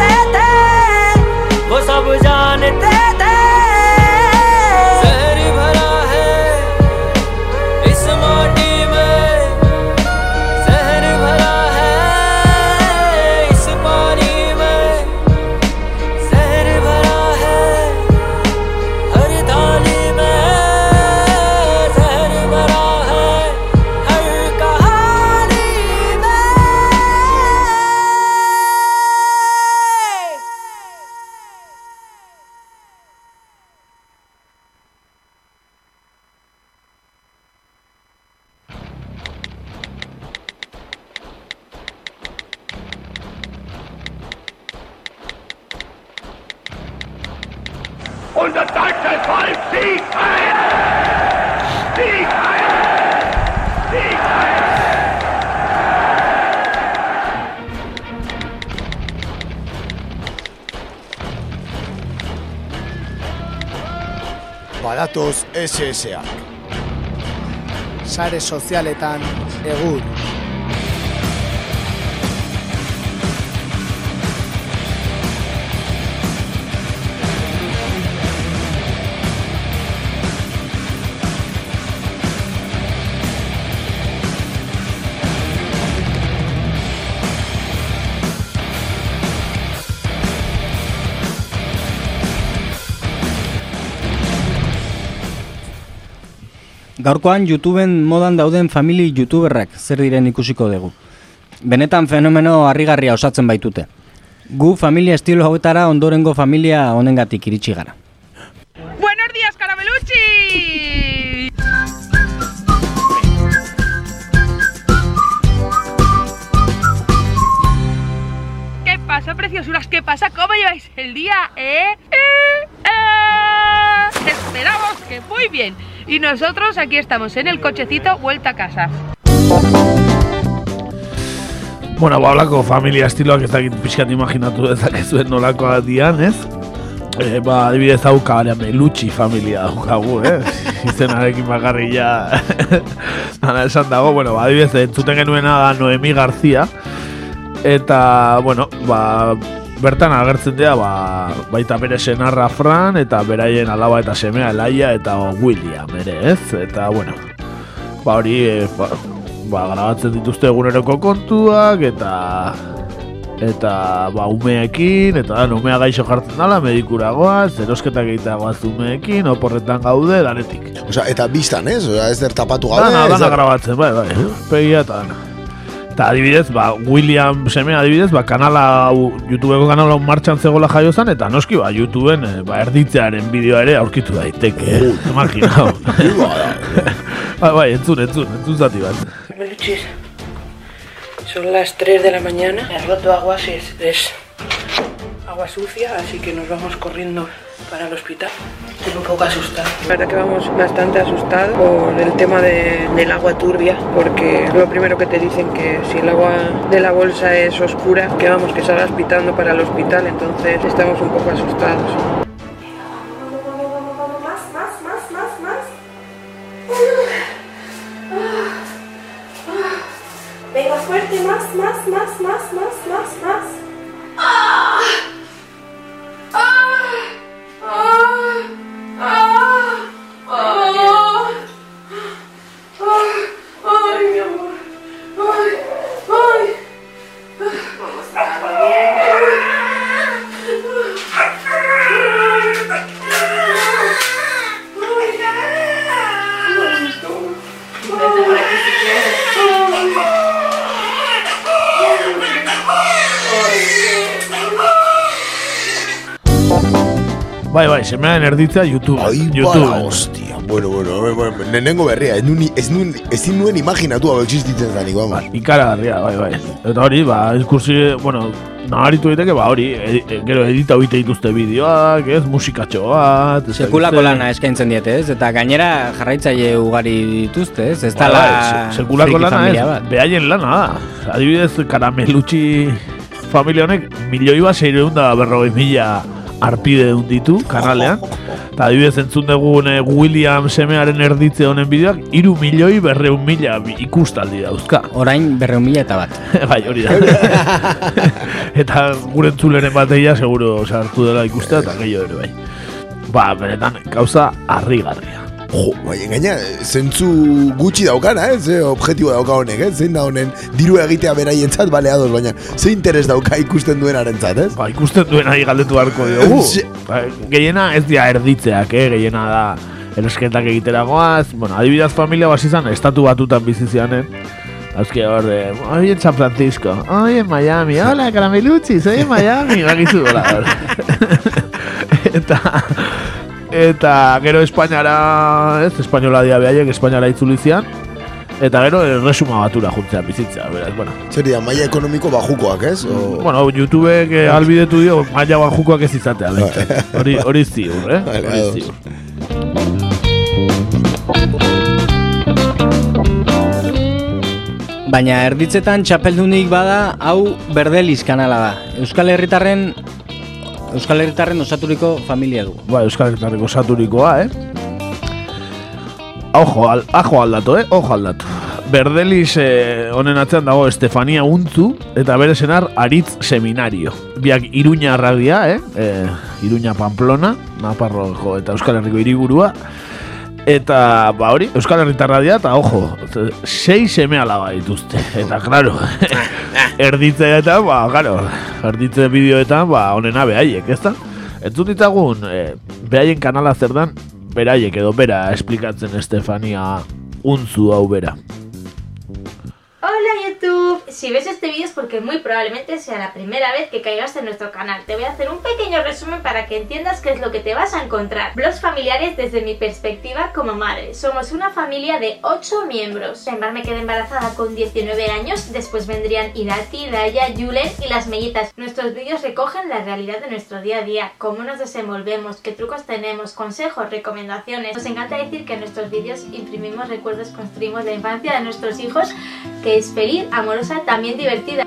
E: Badatoz SSA.
Q: Sare sozialetan egur.
A: Gaurkoan YouTubeen modan dauden famili YouTuberrak zer diren ikusiko dugu. Benetan fenomeno harrigarria osatzen baitute. Gu familia estilo hauetara ondorengo familia honengatik iritsi gara.
R: Buenos días, Caramelucci. ¿Qué pasa, preciosuras? ¿Qué pasa? ¿Cómo lleváis el día, eh? Eh, eh. Esperamos que muy bien. Y nosotros aquí estamos en el cochecito vuelta a casa.
C: Bueno, ba, holako familia estiloak ez dakit pixkat imaginatu dezakezuen nolakoa dian, ez? E, ba, adibidez hau Karamelucci familia daukagu, eh? Izenarekin bakarri ja Nara esan dago, bueno, ba, adibidez entzuten genuena da Noemi García Eta, bueno, ba, bertan agertzen dira, ba, baita bere senarra Fran Eta beraien alaba eta semea Laia eta William, ere, ez? Eta, bueno, ba, hori, e, ba, ba, grabatzen dituzte eguneroko kontuak eta eta ba umeekin eta da umea gaixo jartzen dala medikura goaz, erosketak egitea goaz umeekin, oporretan gaude danetik.
E: Osea, eta biztan, ez? Osea, ez der tapatu gabe.
C: Dana, dana grabatzen, bai, bai, pegia eta dana. Eta adibidez, ba, William seme adibidez, ba, kanala, hau, YouTubeko kanala hau martxan zegoela jaio zen, eta noski, ba, YouTubeen, eh, ba, erditzearen bideoa ere aurkitu daiteke, eh? Imaginau. bai, bai, entzun, entzun, entzun zati bat.
S: Peluchis, son las 3 de la mañana. Me has roto agua, si es, es agua sucia, así que nos vamos corriendo para el hospital. Estoy un poco asustada. La verdad que vamos bastante asustados por el tema de- del agua turbia, porque lo primero que te dicen que si el agua de la bolsa es oscura, que vamos, que salgas pitando para el hospital, entonces estamos un poco asustados.
C: Erditzea YouTube.
E: Ai,
C: YouTube.
E: bala, hostia. Bueno, bueno, bueno, bueno, nenengo berria, ez nuen, ez nuen, ezin nuen imaginatu hau existitzen zanik, vamos.
C: Ikaragarria, bai, bai. Eta hori, ba, diskursi, bueno, naharitu daiteke, ba, hori, e, e, gero edita hoite dituzte bideoak, ez, musikatxo bat, ez
A: Sekulako lana eskaintzen diete, ez? Eta gainera jarraitzaile ugari dituzte, ez? Ez dala
C: bai, se- sekulako lana ez, behaien lana da. Adibidez, karamelutxi familia honek milioi bat seireun da berrogei mila arpide dun ditu kanalean. Eta adibidez entzun dugun eh, William semearen erditze honen bideoak, iru milioi berreun mila ikustaldi dauzka.
A: Orain berreun mila eta bat.
C: bai, hori da. eta gure entzuleren bateia seguro sartu dela ikustea eta gehiago ere bai. Ba, benetan, gauza harrigarria.
E: Jo, bai, gaina, zentzu gutxi daukana, eh? Ze objetibo dauka honek, eh? Zein da honen diru egitea beraientzat, bale ados, baina ze interes dauka ikusten duenarentzat, ez?
C: Ba, ikusten duen ari galdetu beharko diogu. ba, gehiena ez dira erditzeak, eh? gehiena da erosketak egiteragoaz. Bueno, adibidez familia basi izan, estatu batutan bizi zianen. Azke hor, de, hoy en San Francisco, hoy en Miami, hola, carameluchis, hoy en Miami, bakizu gola. hor. eta, eta gero Espainiara, ez, Espainola dia behaiek, Espainiara itzuli zian, eta gero erresuma batura juntzean bizitzea, beraz, bueno.
E: Zer dira, maila ekonomiko bajukoak, ez? O...
C: Bueno, YouTubek eh, albidetu dio maila bajukoak ez izatea. Hori hori ziur, eh? Hori ziur.
A: Baina erditzetan txapeldunik bada, hau berdeliz kanala da. Euskal Herritarren Euskal Herritarren osaturiko familia du.
C: Ba, Euskal Herritarreko saturikoa, eh? Ojo, al, ajo aldatu, eh? Ojo aldatu. Berdeliz eh, honen atzean dago Estefania Untzu eta bere senar Aritz Seminario. Biak Iruña arradia, eh? eh Iruña Pamplona, Naparro jo, eta Euskal Herriko hiriburua. Eta, ba hori, Euskal Herritarra dira, eta ojo, sei seme alaba dituzte. Eta, claro, erditzeetan, ba, claro, erditze bideoetan, ba, honena behaiek, ez da? Entzun ditzagun, e, behaien kanala zer dan, beraiek edo bera esplikatzen Estefania untzu hau bera.
T: Hola YouTube, si ves este vídeo es porque muy probablemente sea la primera vez que caigas en nuestro canal. Te voy a hacer un pequeño resumen para que entiendas qué es lo que te vas a encontrar. Blogs familiares desde mi perspectiva como madre. Somos una familia de 8 miembros. Embar me quedé embarazada con 19 años, después vendrían Irati, Daya, Yulen y las mellitas. Nuestros vídeos recogen la realidad de nuestro día a día, cómo nos desenvolvemos, qué trucos tenemos, consejos, recomendaciones. Nos encanta decir que en nuestros vídeos imprimimos recuerdos, construimos la infancia de nuestros hijos que es feliz, amorosa, también divertida.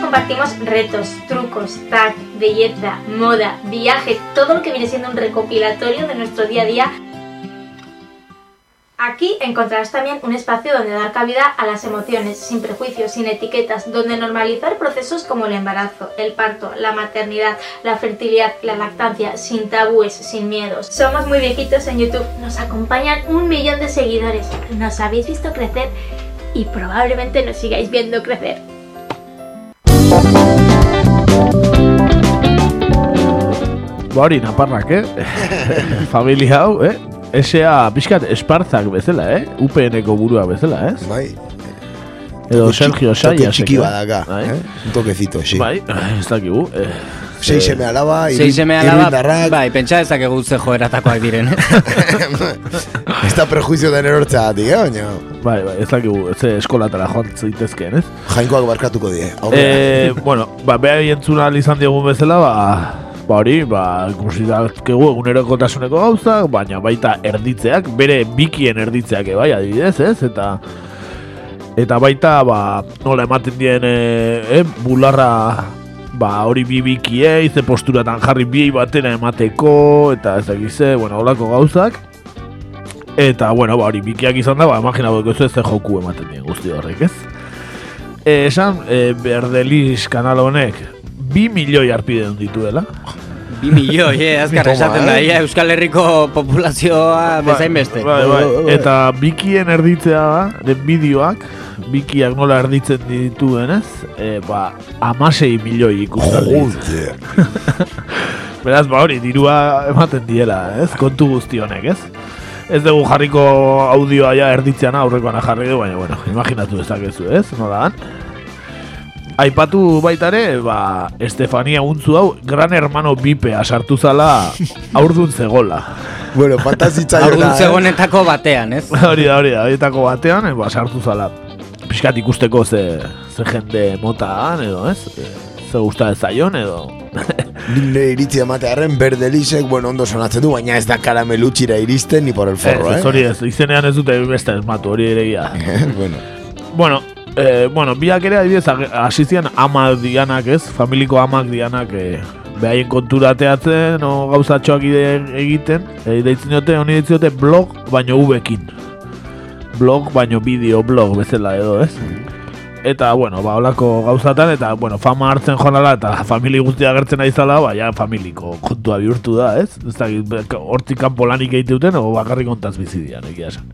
T: Compartimos retos, trucos, tag, belleza, moda, viaje, todo lo que viene siendo un recopilatorio de nuestro día a día. Aquí encontrarás también un espacio donde dar cabida a las emociones, sin prejuicios, sin etiquetas, donde normalizar procesos como el embarazo, el parto, la maternidad, la fertilidad, la lactancia, sin tabúes, sin miedos. Somos muy viejitos en YouTube, nos acompañan un millón de seguidores, nos habéis visto crecer y probablemente nos sigáis viendo crecer.
C: Ba hori, naparrak, eh? Familia hau, eh? Esea pixkat espartzak bezala, eh? UPN-eko burua bezala, ez?
E: Bai.
C: Edo Sergio
E: txiki- toke
C: Sayas.
E: txiki badaka, eh? Un toquecito, sí.
C: Bai, ez dakigu. Eh,
E: Sei seme alaba,
A: Sei seme alaba, bai, pentsa ezakegu ze joeratakoak diren. eh?
E: Ez da prejuizio den erortzeagatik, eh? Baina
C: Bai, bai, ez dakigu, ez eskolatara joan zitezkeen, ez?
E: jainkoak barkatuko die.
C: Eh, bueno, ba, beha entzuna izan diogun bezala, ba, ba hori, ba, ikusi dakegu egunerokotasuneko gauzak, baina baita erditzeak, bere bikien erditzeak, eh, bai, adibidez, ez? Eta eta baita, ba, nola ematen dien, eh, eh, bularra, ba, hori bi bikiei, ze posturatan jarri bi batera emateko, eta ez dakize, bueno, holako gauzak. Eta, bueno, ba, hori bikiak izan da, ba, imagina ez ze joku ematen dien guzti horrek, ez? Eh, esan, eh, Berdeliz kanal honek, bi milioi arpide dituela.
A: Bi milioi, eh, azkar esaten da,
C: eh?
A: ia Euskal Herriko populazioa bezain beste.
C: Bai, bai. Eta bikien erditzea da, den bideoak, bikiak nola erditzen dituenez, e, ba, amasei milioi ikustaldi. Beraz, ba hori, dirua ematen diela, ez? Kontu guzti honek, ez? Ez dugu jarriko audioa ja erditzean aurrekoan jarri du, baina, bueno, imaginatu dezakezu, ez? Nola dan? Aipatu baita ere, ba, Estefania Untzu hau, gran hermano bipea sartu zala aurdun zegola.
E: Bueno, fantasitza
A: Aurdun zegonetako batean, ez?
C: hori da, hori da, horietako batean, eh, ba, sartu zala. Piskat ikusteko ze, ze jende motaan, edo, ez? Eh, Ze gusta ez zaion, edo...
E: Nire iritzi ematearen berdelisek, bueno, ondo sonatzen du, baina ez da karamelutxira iristen ni por el forro,
C: ez,
E: eh?
C: ez, hori ez, izenean ez dute beste esmatu, hori ere
E: bueno.
C: Bueno, eh, bueno, biak ere adibidez ag- hasi zian ama dianak, ez? Familiko amak dianak eh, behaien kontura ateatzen o gauzatxoak egiten. E, deitzen diote, honi deitzen diote blog baino ubekin. Blog baino bideo blog bezala edo, ez? Eta, bueno, ba, holako gauzatan, eta, bueno, fama hartzen joanala, eta famili guztia agertzen aizala, ba, ja, familiko kontua bihurtu da, ez? Ez da, hortik kanpo lanik egite duten, o bakarrik kontaz bizi dian, egia esan.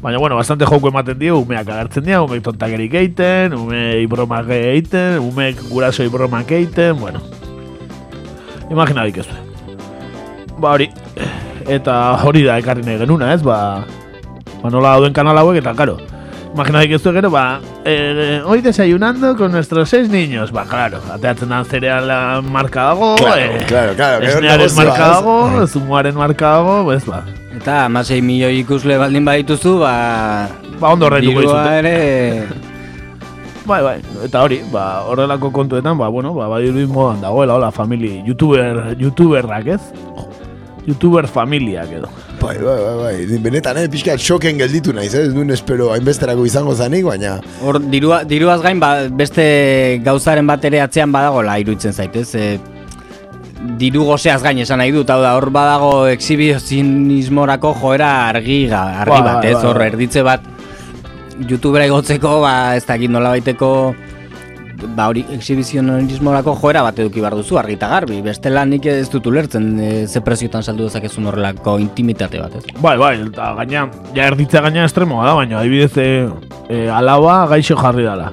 C: Baina, bueno, bastante joko ematen dio, umeak agertzen dira, umeek tontakerik egiten, umei bromak egiten, umeek gurasoi bromak egiten, bueno. Imagina dik ez Ba hori, eta hori da ekarri nahi genuna, ez, ba, ba nola dauden kanal hauek, eta karo, imagina dik ez gero, ba, eh, hoy desayunando con nuestros seis niños, ba, claro, ateatzen da zereala marka dago,
E: Claro,
C: eh,
E: claro, claro, que
C: esnearen marka
E: ez?
C: dago, zumuaren marka dago, bez, ba,
A: Eta amasei milioi ikusle baldin badituzu, ba...
C: Ba, ondo
A: dirua
C: dizute.
A: ere...
C: Bai, bai, eta hori, ba, horrelako kontuetan, ba, bueno, ba, bai modan dagoela, hola, famili, youtuber, youtuberrak, ez? Youtuber familiak edo.
E: Bai, bai, bai, bai. Ni Benetan, eh, pixka txoken gelditu naiz, eh? Ez duen espero hainbesterako izango zanik, baina...
A: Hor, dirua, diruaz gain, ba, beste gauzaren bat ere atzean badagola iruditzen zaitez. E, diru gozeaz gain esan nahi dut, hau da, hor badago exhibizionismorako joera argi, ga- argi
C: Bai,
A: bat, ez?
C: bai,
A: Hor,
C: bai.
A: erditze bat youtubera igotzeko, ba, ez dakit nola baiteko ba hori exhibizionismorako joera bat eduki behar duzu argi eta garbi bestela nik ez dut ulertzen e, ze preziotan saldu dezakezun horrelako intimitate bat ez
C: Bai, bai, eta gaina, ja erditzea gaina estremoa da, baina adibidez e, e, alaba gaixo jarri dala.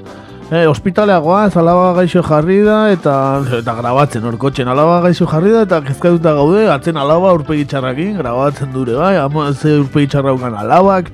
C: E, ospitalea goaz, alaba gaixo jarri da, eta, eta grabatzen hor kotxen alaba gaixo jarri da, eta kezkatuta gaude, atzen alaba urpegi grabatzen dure, bai, ama ze urpegi txarraukan alabak,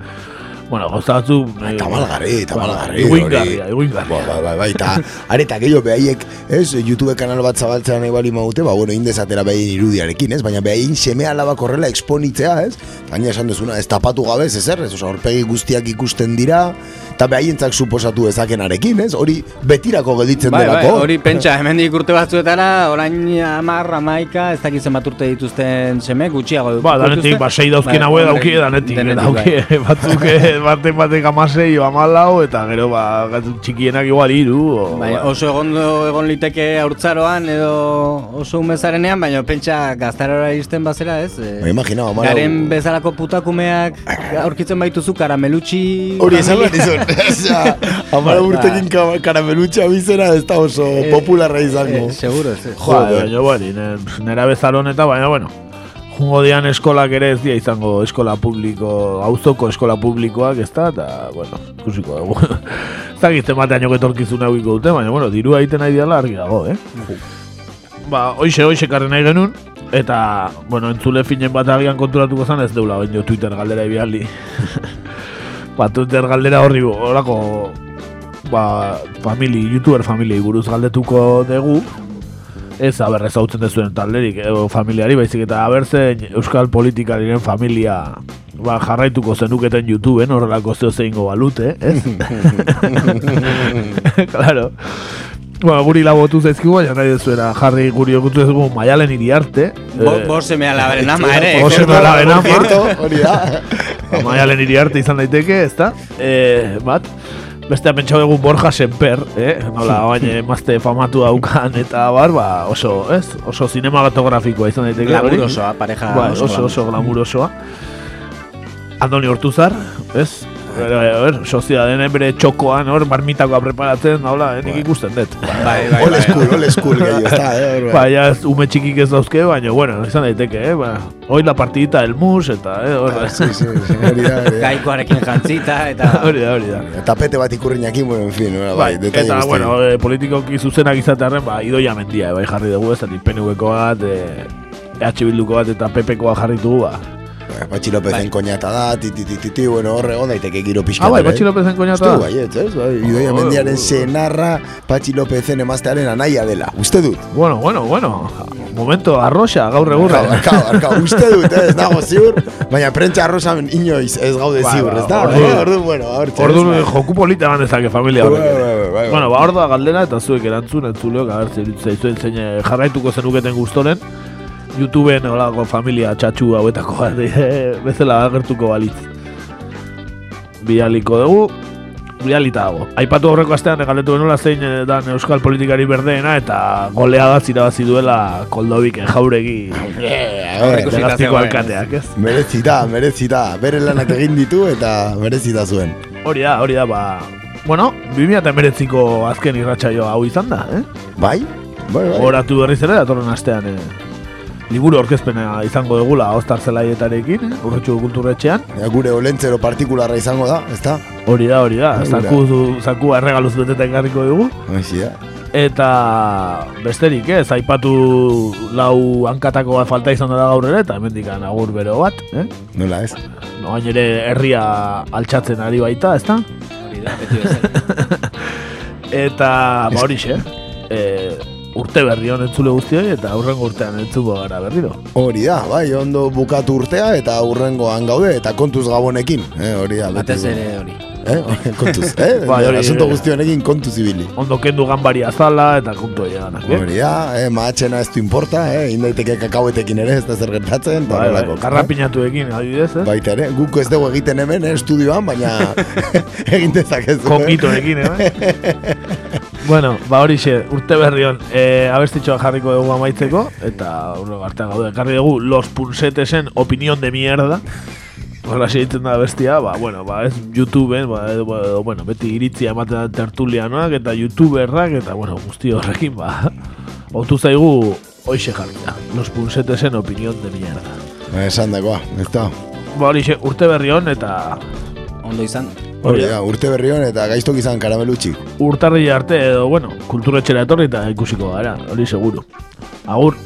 C: bueno, gozatzu... E,
E: Tamalgarri, tamalgarri.
C: Eguingarria, eguingarria.
E: Bai, bai, bai, bai, eta areta gehiago behaiek, ez, YouTube kanal bat zabaltzea nahi bali maute, ba, bueno, indezatera behaien irudiarekin, ez, baina behaien seme alabak horrela exponitzea, ez, gaina esan dezuna, ez tapatu gabe, ez ezer, ez, horpegi guztiak ikusten dira, eta behaientzak suposatu ezakenarekin, ez, hori betirako gelditzen
A: Bai, bai,
E: delako.
A: hori pentsa, hemendik urte batzuetara, orain amar, amaika, ez dakit zenbat urte dituzten seme, gutxiago
C: Ba, danetik, ba, sei dauzkien haue daukie, danetik, daukie, batzuk eh, batek amasei o amalau, eta gero, ba, txikienak igual iru, o,
A: Bai,
C: ba.
A: oso egon, egon liteke haurtzaroan edo oso umezarenean, baina pentsa gaztarora iristen bazera ez. E,
E: Ba, imagina, amalau-
A: Garen bezalako putakumeak aurkitzen baituzu karamelutxi...
E: Hori esan behar izan, amara
A: Bai,
E: urtekin ka- karamelutxa bizera ez da oso popularra izango.
A: eh, seguro, ez.
C: Joder, baina, bueno, ne- nera bezaron eta, baina, bueno, jungo dian eskolak ere ez dia izango eskola publiko, auzoko eskola publikoak ez da, eta, bueno, ikusiko dugu. ez dakit zenbatean joketorkizuna eukiko dute, baina, bueno, dirua egiten nahi diala argi dago, eh? Ba, hoxe, hoxe karren nahi genuen, eta, bueno, entzule finen bat agian konturatuko zan ez deula, baino Twitter galdera ibiali. ba, Twitter galdera horri, horako, ba, famili, youtuber famili buruz galdetuko dugu, ez aber ezautzen dezuen talderik edo familiari, baizik eta aber zein euskal politikariren familia ba, jarraituko zenuketen YouTubeen horrelako zeo zeingo balute, ez? claro. Bueno, guri labotu zaizkigu, baina nahi dezuera jarri guri okutu ezgu maialen iriarte.
A: Bo, bo seme alabaren ama ere.
C: Bo seme alabaren ama.
E: Cierto, hori da.
C: Ba, maialen iriarte izan daiteke, ez da? E, bat, beste pentsau dugu Borja Semper, eh? Nola, baina emazte famatu daukan eta bar, ba, oso, ez? Oso cinematografikoa izan daiteke.
A: Glamurosoa, pareja
C: Bai,
A: oso
C: oso, oso glamurosoa. Andoni Hortuzar, ez? A ver, soziadenen bere txokoan, hor, marmitakoa preparatzen, hola, eh, nik ikusten dut.
A: Bai, bai,
E: Old school, old school gehiago, ez da, eh, hor, bai.
C: Ba, ez, ume txikik ez dauzke, baina, bueno, izan daiteke, eh, ba, hoi la partidita del mus, eta, eh, hor,
E: Ah, sí, sí, sí, hori da, hori da.
A: Gaikoarekin jantzita, eta...
C: hori da, hori da.
E: Tapete bat ikurriñakin, bueno, en fin, bai,
C: Bai,
E: detalle
C: eta,
E: guzti.
C: bueno, e, politikoki zuzenak izatearen, ba, idoia mendia, bai jarri dugu, ez da, PNV-ko bat, e, EH Bilduko bat eta PP-koa jarri dugu, ba.
E: Patxi Lopezen koñata da, ti, ti, ti, ti, ti, bueno, horre, egon daiteke giro pixka.
C: Ah, bai, Patxi Lopezen koñata da?
E: Uste, bai, ez, ez, bai, Idoia
C: Oh,
E: mendiaren
C: oh, oh.
E: senarra Patxi Lopezen emaztearen anaia dela, uste dut.
C: Bueno, bueno, bueno. Momento arroxa, gaur egurra.
E: Arka, arka, uste dut, eh, ez dago ziur, baina prentsa arrosan inoiz ez gaude
C: Bai,
E: ziur,
C: bai,
E: ez da?
C: ordu-
E: Eh, Ordu, bueno, hortxe.
C: Ordu
E: bai.
C: joku polita eman dezake familia
E: Bai,
C: horrek.
E: bai, bai, bai, bai.
C: Bueno, ba, galdera eta zuek erantzun, entzuleok, aber zer zaizuen zein eh, jarraituko zenuketen gustoren. YouTubeen olako familia txatxu hauetako bat, eh, bezala agertuko balitz. Bialiko dugu, bialita dago. Aipatu aurreko astean galdetu genuela zein eh, dan euskal politikari berdeena eta goleadatz irabazi duela Koldobiken jauregi
E: ber,
C: legazpiko alkateak, ez?
E: Merezita, merezita, bere lanak egin ditu eta merezita zuen.
C: Hori da, hori da, ba... Bueno, 2008ko azken irratsaio hau izan da, eh?
E: Bai, bai, bai.
C: Horatu berriz ere, datorren astean, eh? Liburu orkezpena izango degula Ostar Zelaietarekin, eh? Urretxu kulturretxean.
E: Ja, gure olentzero partikularra izango da, ezta?
C: Hori da, hori da.
E: Hori da.
C: Zaku, zaku erregaluz beteta engarriko dugu.
E: Hoxi da.
C: Eta besterik ez, aipatu lau hankatako bat falta izan da gaur ere, eta hemendik agur bero bat, eh?
E: Nola ez?
C: No, hain ere herria altxatzen ari baita, ezta?
A: Hori da, beti bezala.
C: Eta, ba horixe, eh, urte berri hon entzule guztioi eta aurrengo urtean entzuko gara berriro.
E: Hori da, bai, ondo bukatu urtea eta urrengoan gaude eta kontuz gabonekin. Eh, hori da.
A: Batez ere hori.
E: Eh, kontuz, eh?
C: Bai, hori-
E: Asunto guztionekin kontuz ibili.
C: Ondo kendu ganbari azala eta kontu eganak, eh?
E: Hori da, eh, maatxena ez du importa, eh? Indaiteke kakauetekin ere ez da zer gertatzen. eta
C: Bai, bai,
E: horrelako, eh?
C: adibidez, eh?
E: Baita ere, guk ez dugu egiten hemen, eh, estudioan, baina egin dezakezu. eh?
C: Kokitoekin, eh? bueno, ba horixe, urte berri hon, e, abestitxoa jarriko dugu amaitzeko, eta urro artean gaude, ekarri dugu Los Punsetesen opinión de mierda. Horra egiten da bestia, ba, bueno, ba, ez YouTubeen, ba, edo, ba, edo, bueno, beti iritzia ematen da tertulianoak eta YouTuberrak, eta, bueno, guzti horrekin, ba, otu zaigu, hoxe jarrita, Los Punsetesen opinión de mierda.
E: Esan dagoa, ez da.
C: Ba, horixe, urte berri hon, eta
A: Ondo izan.
E: Hori da, urte berri hon eta gaiztok izan karamelutxi.
C: urtarri arte edo, bueno, kulturetxera etorri eta ikusiko gara, hori seguru. Agur!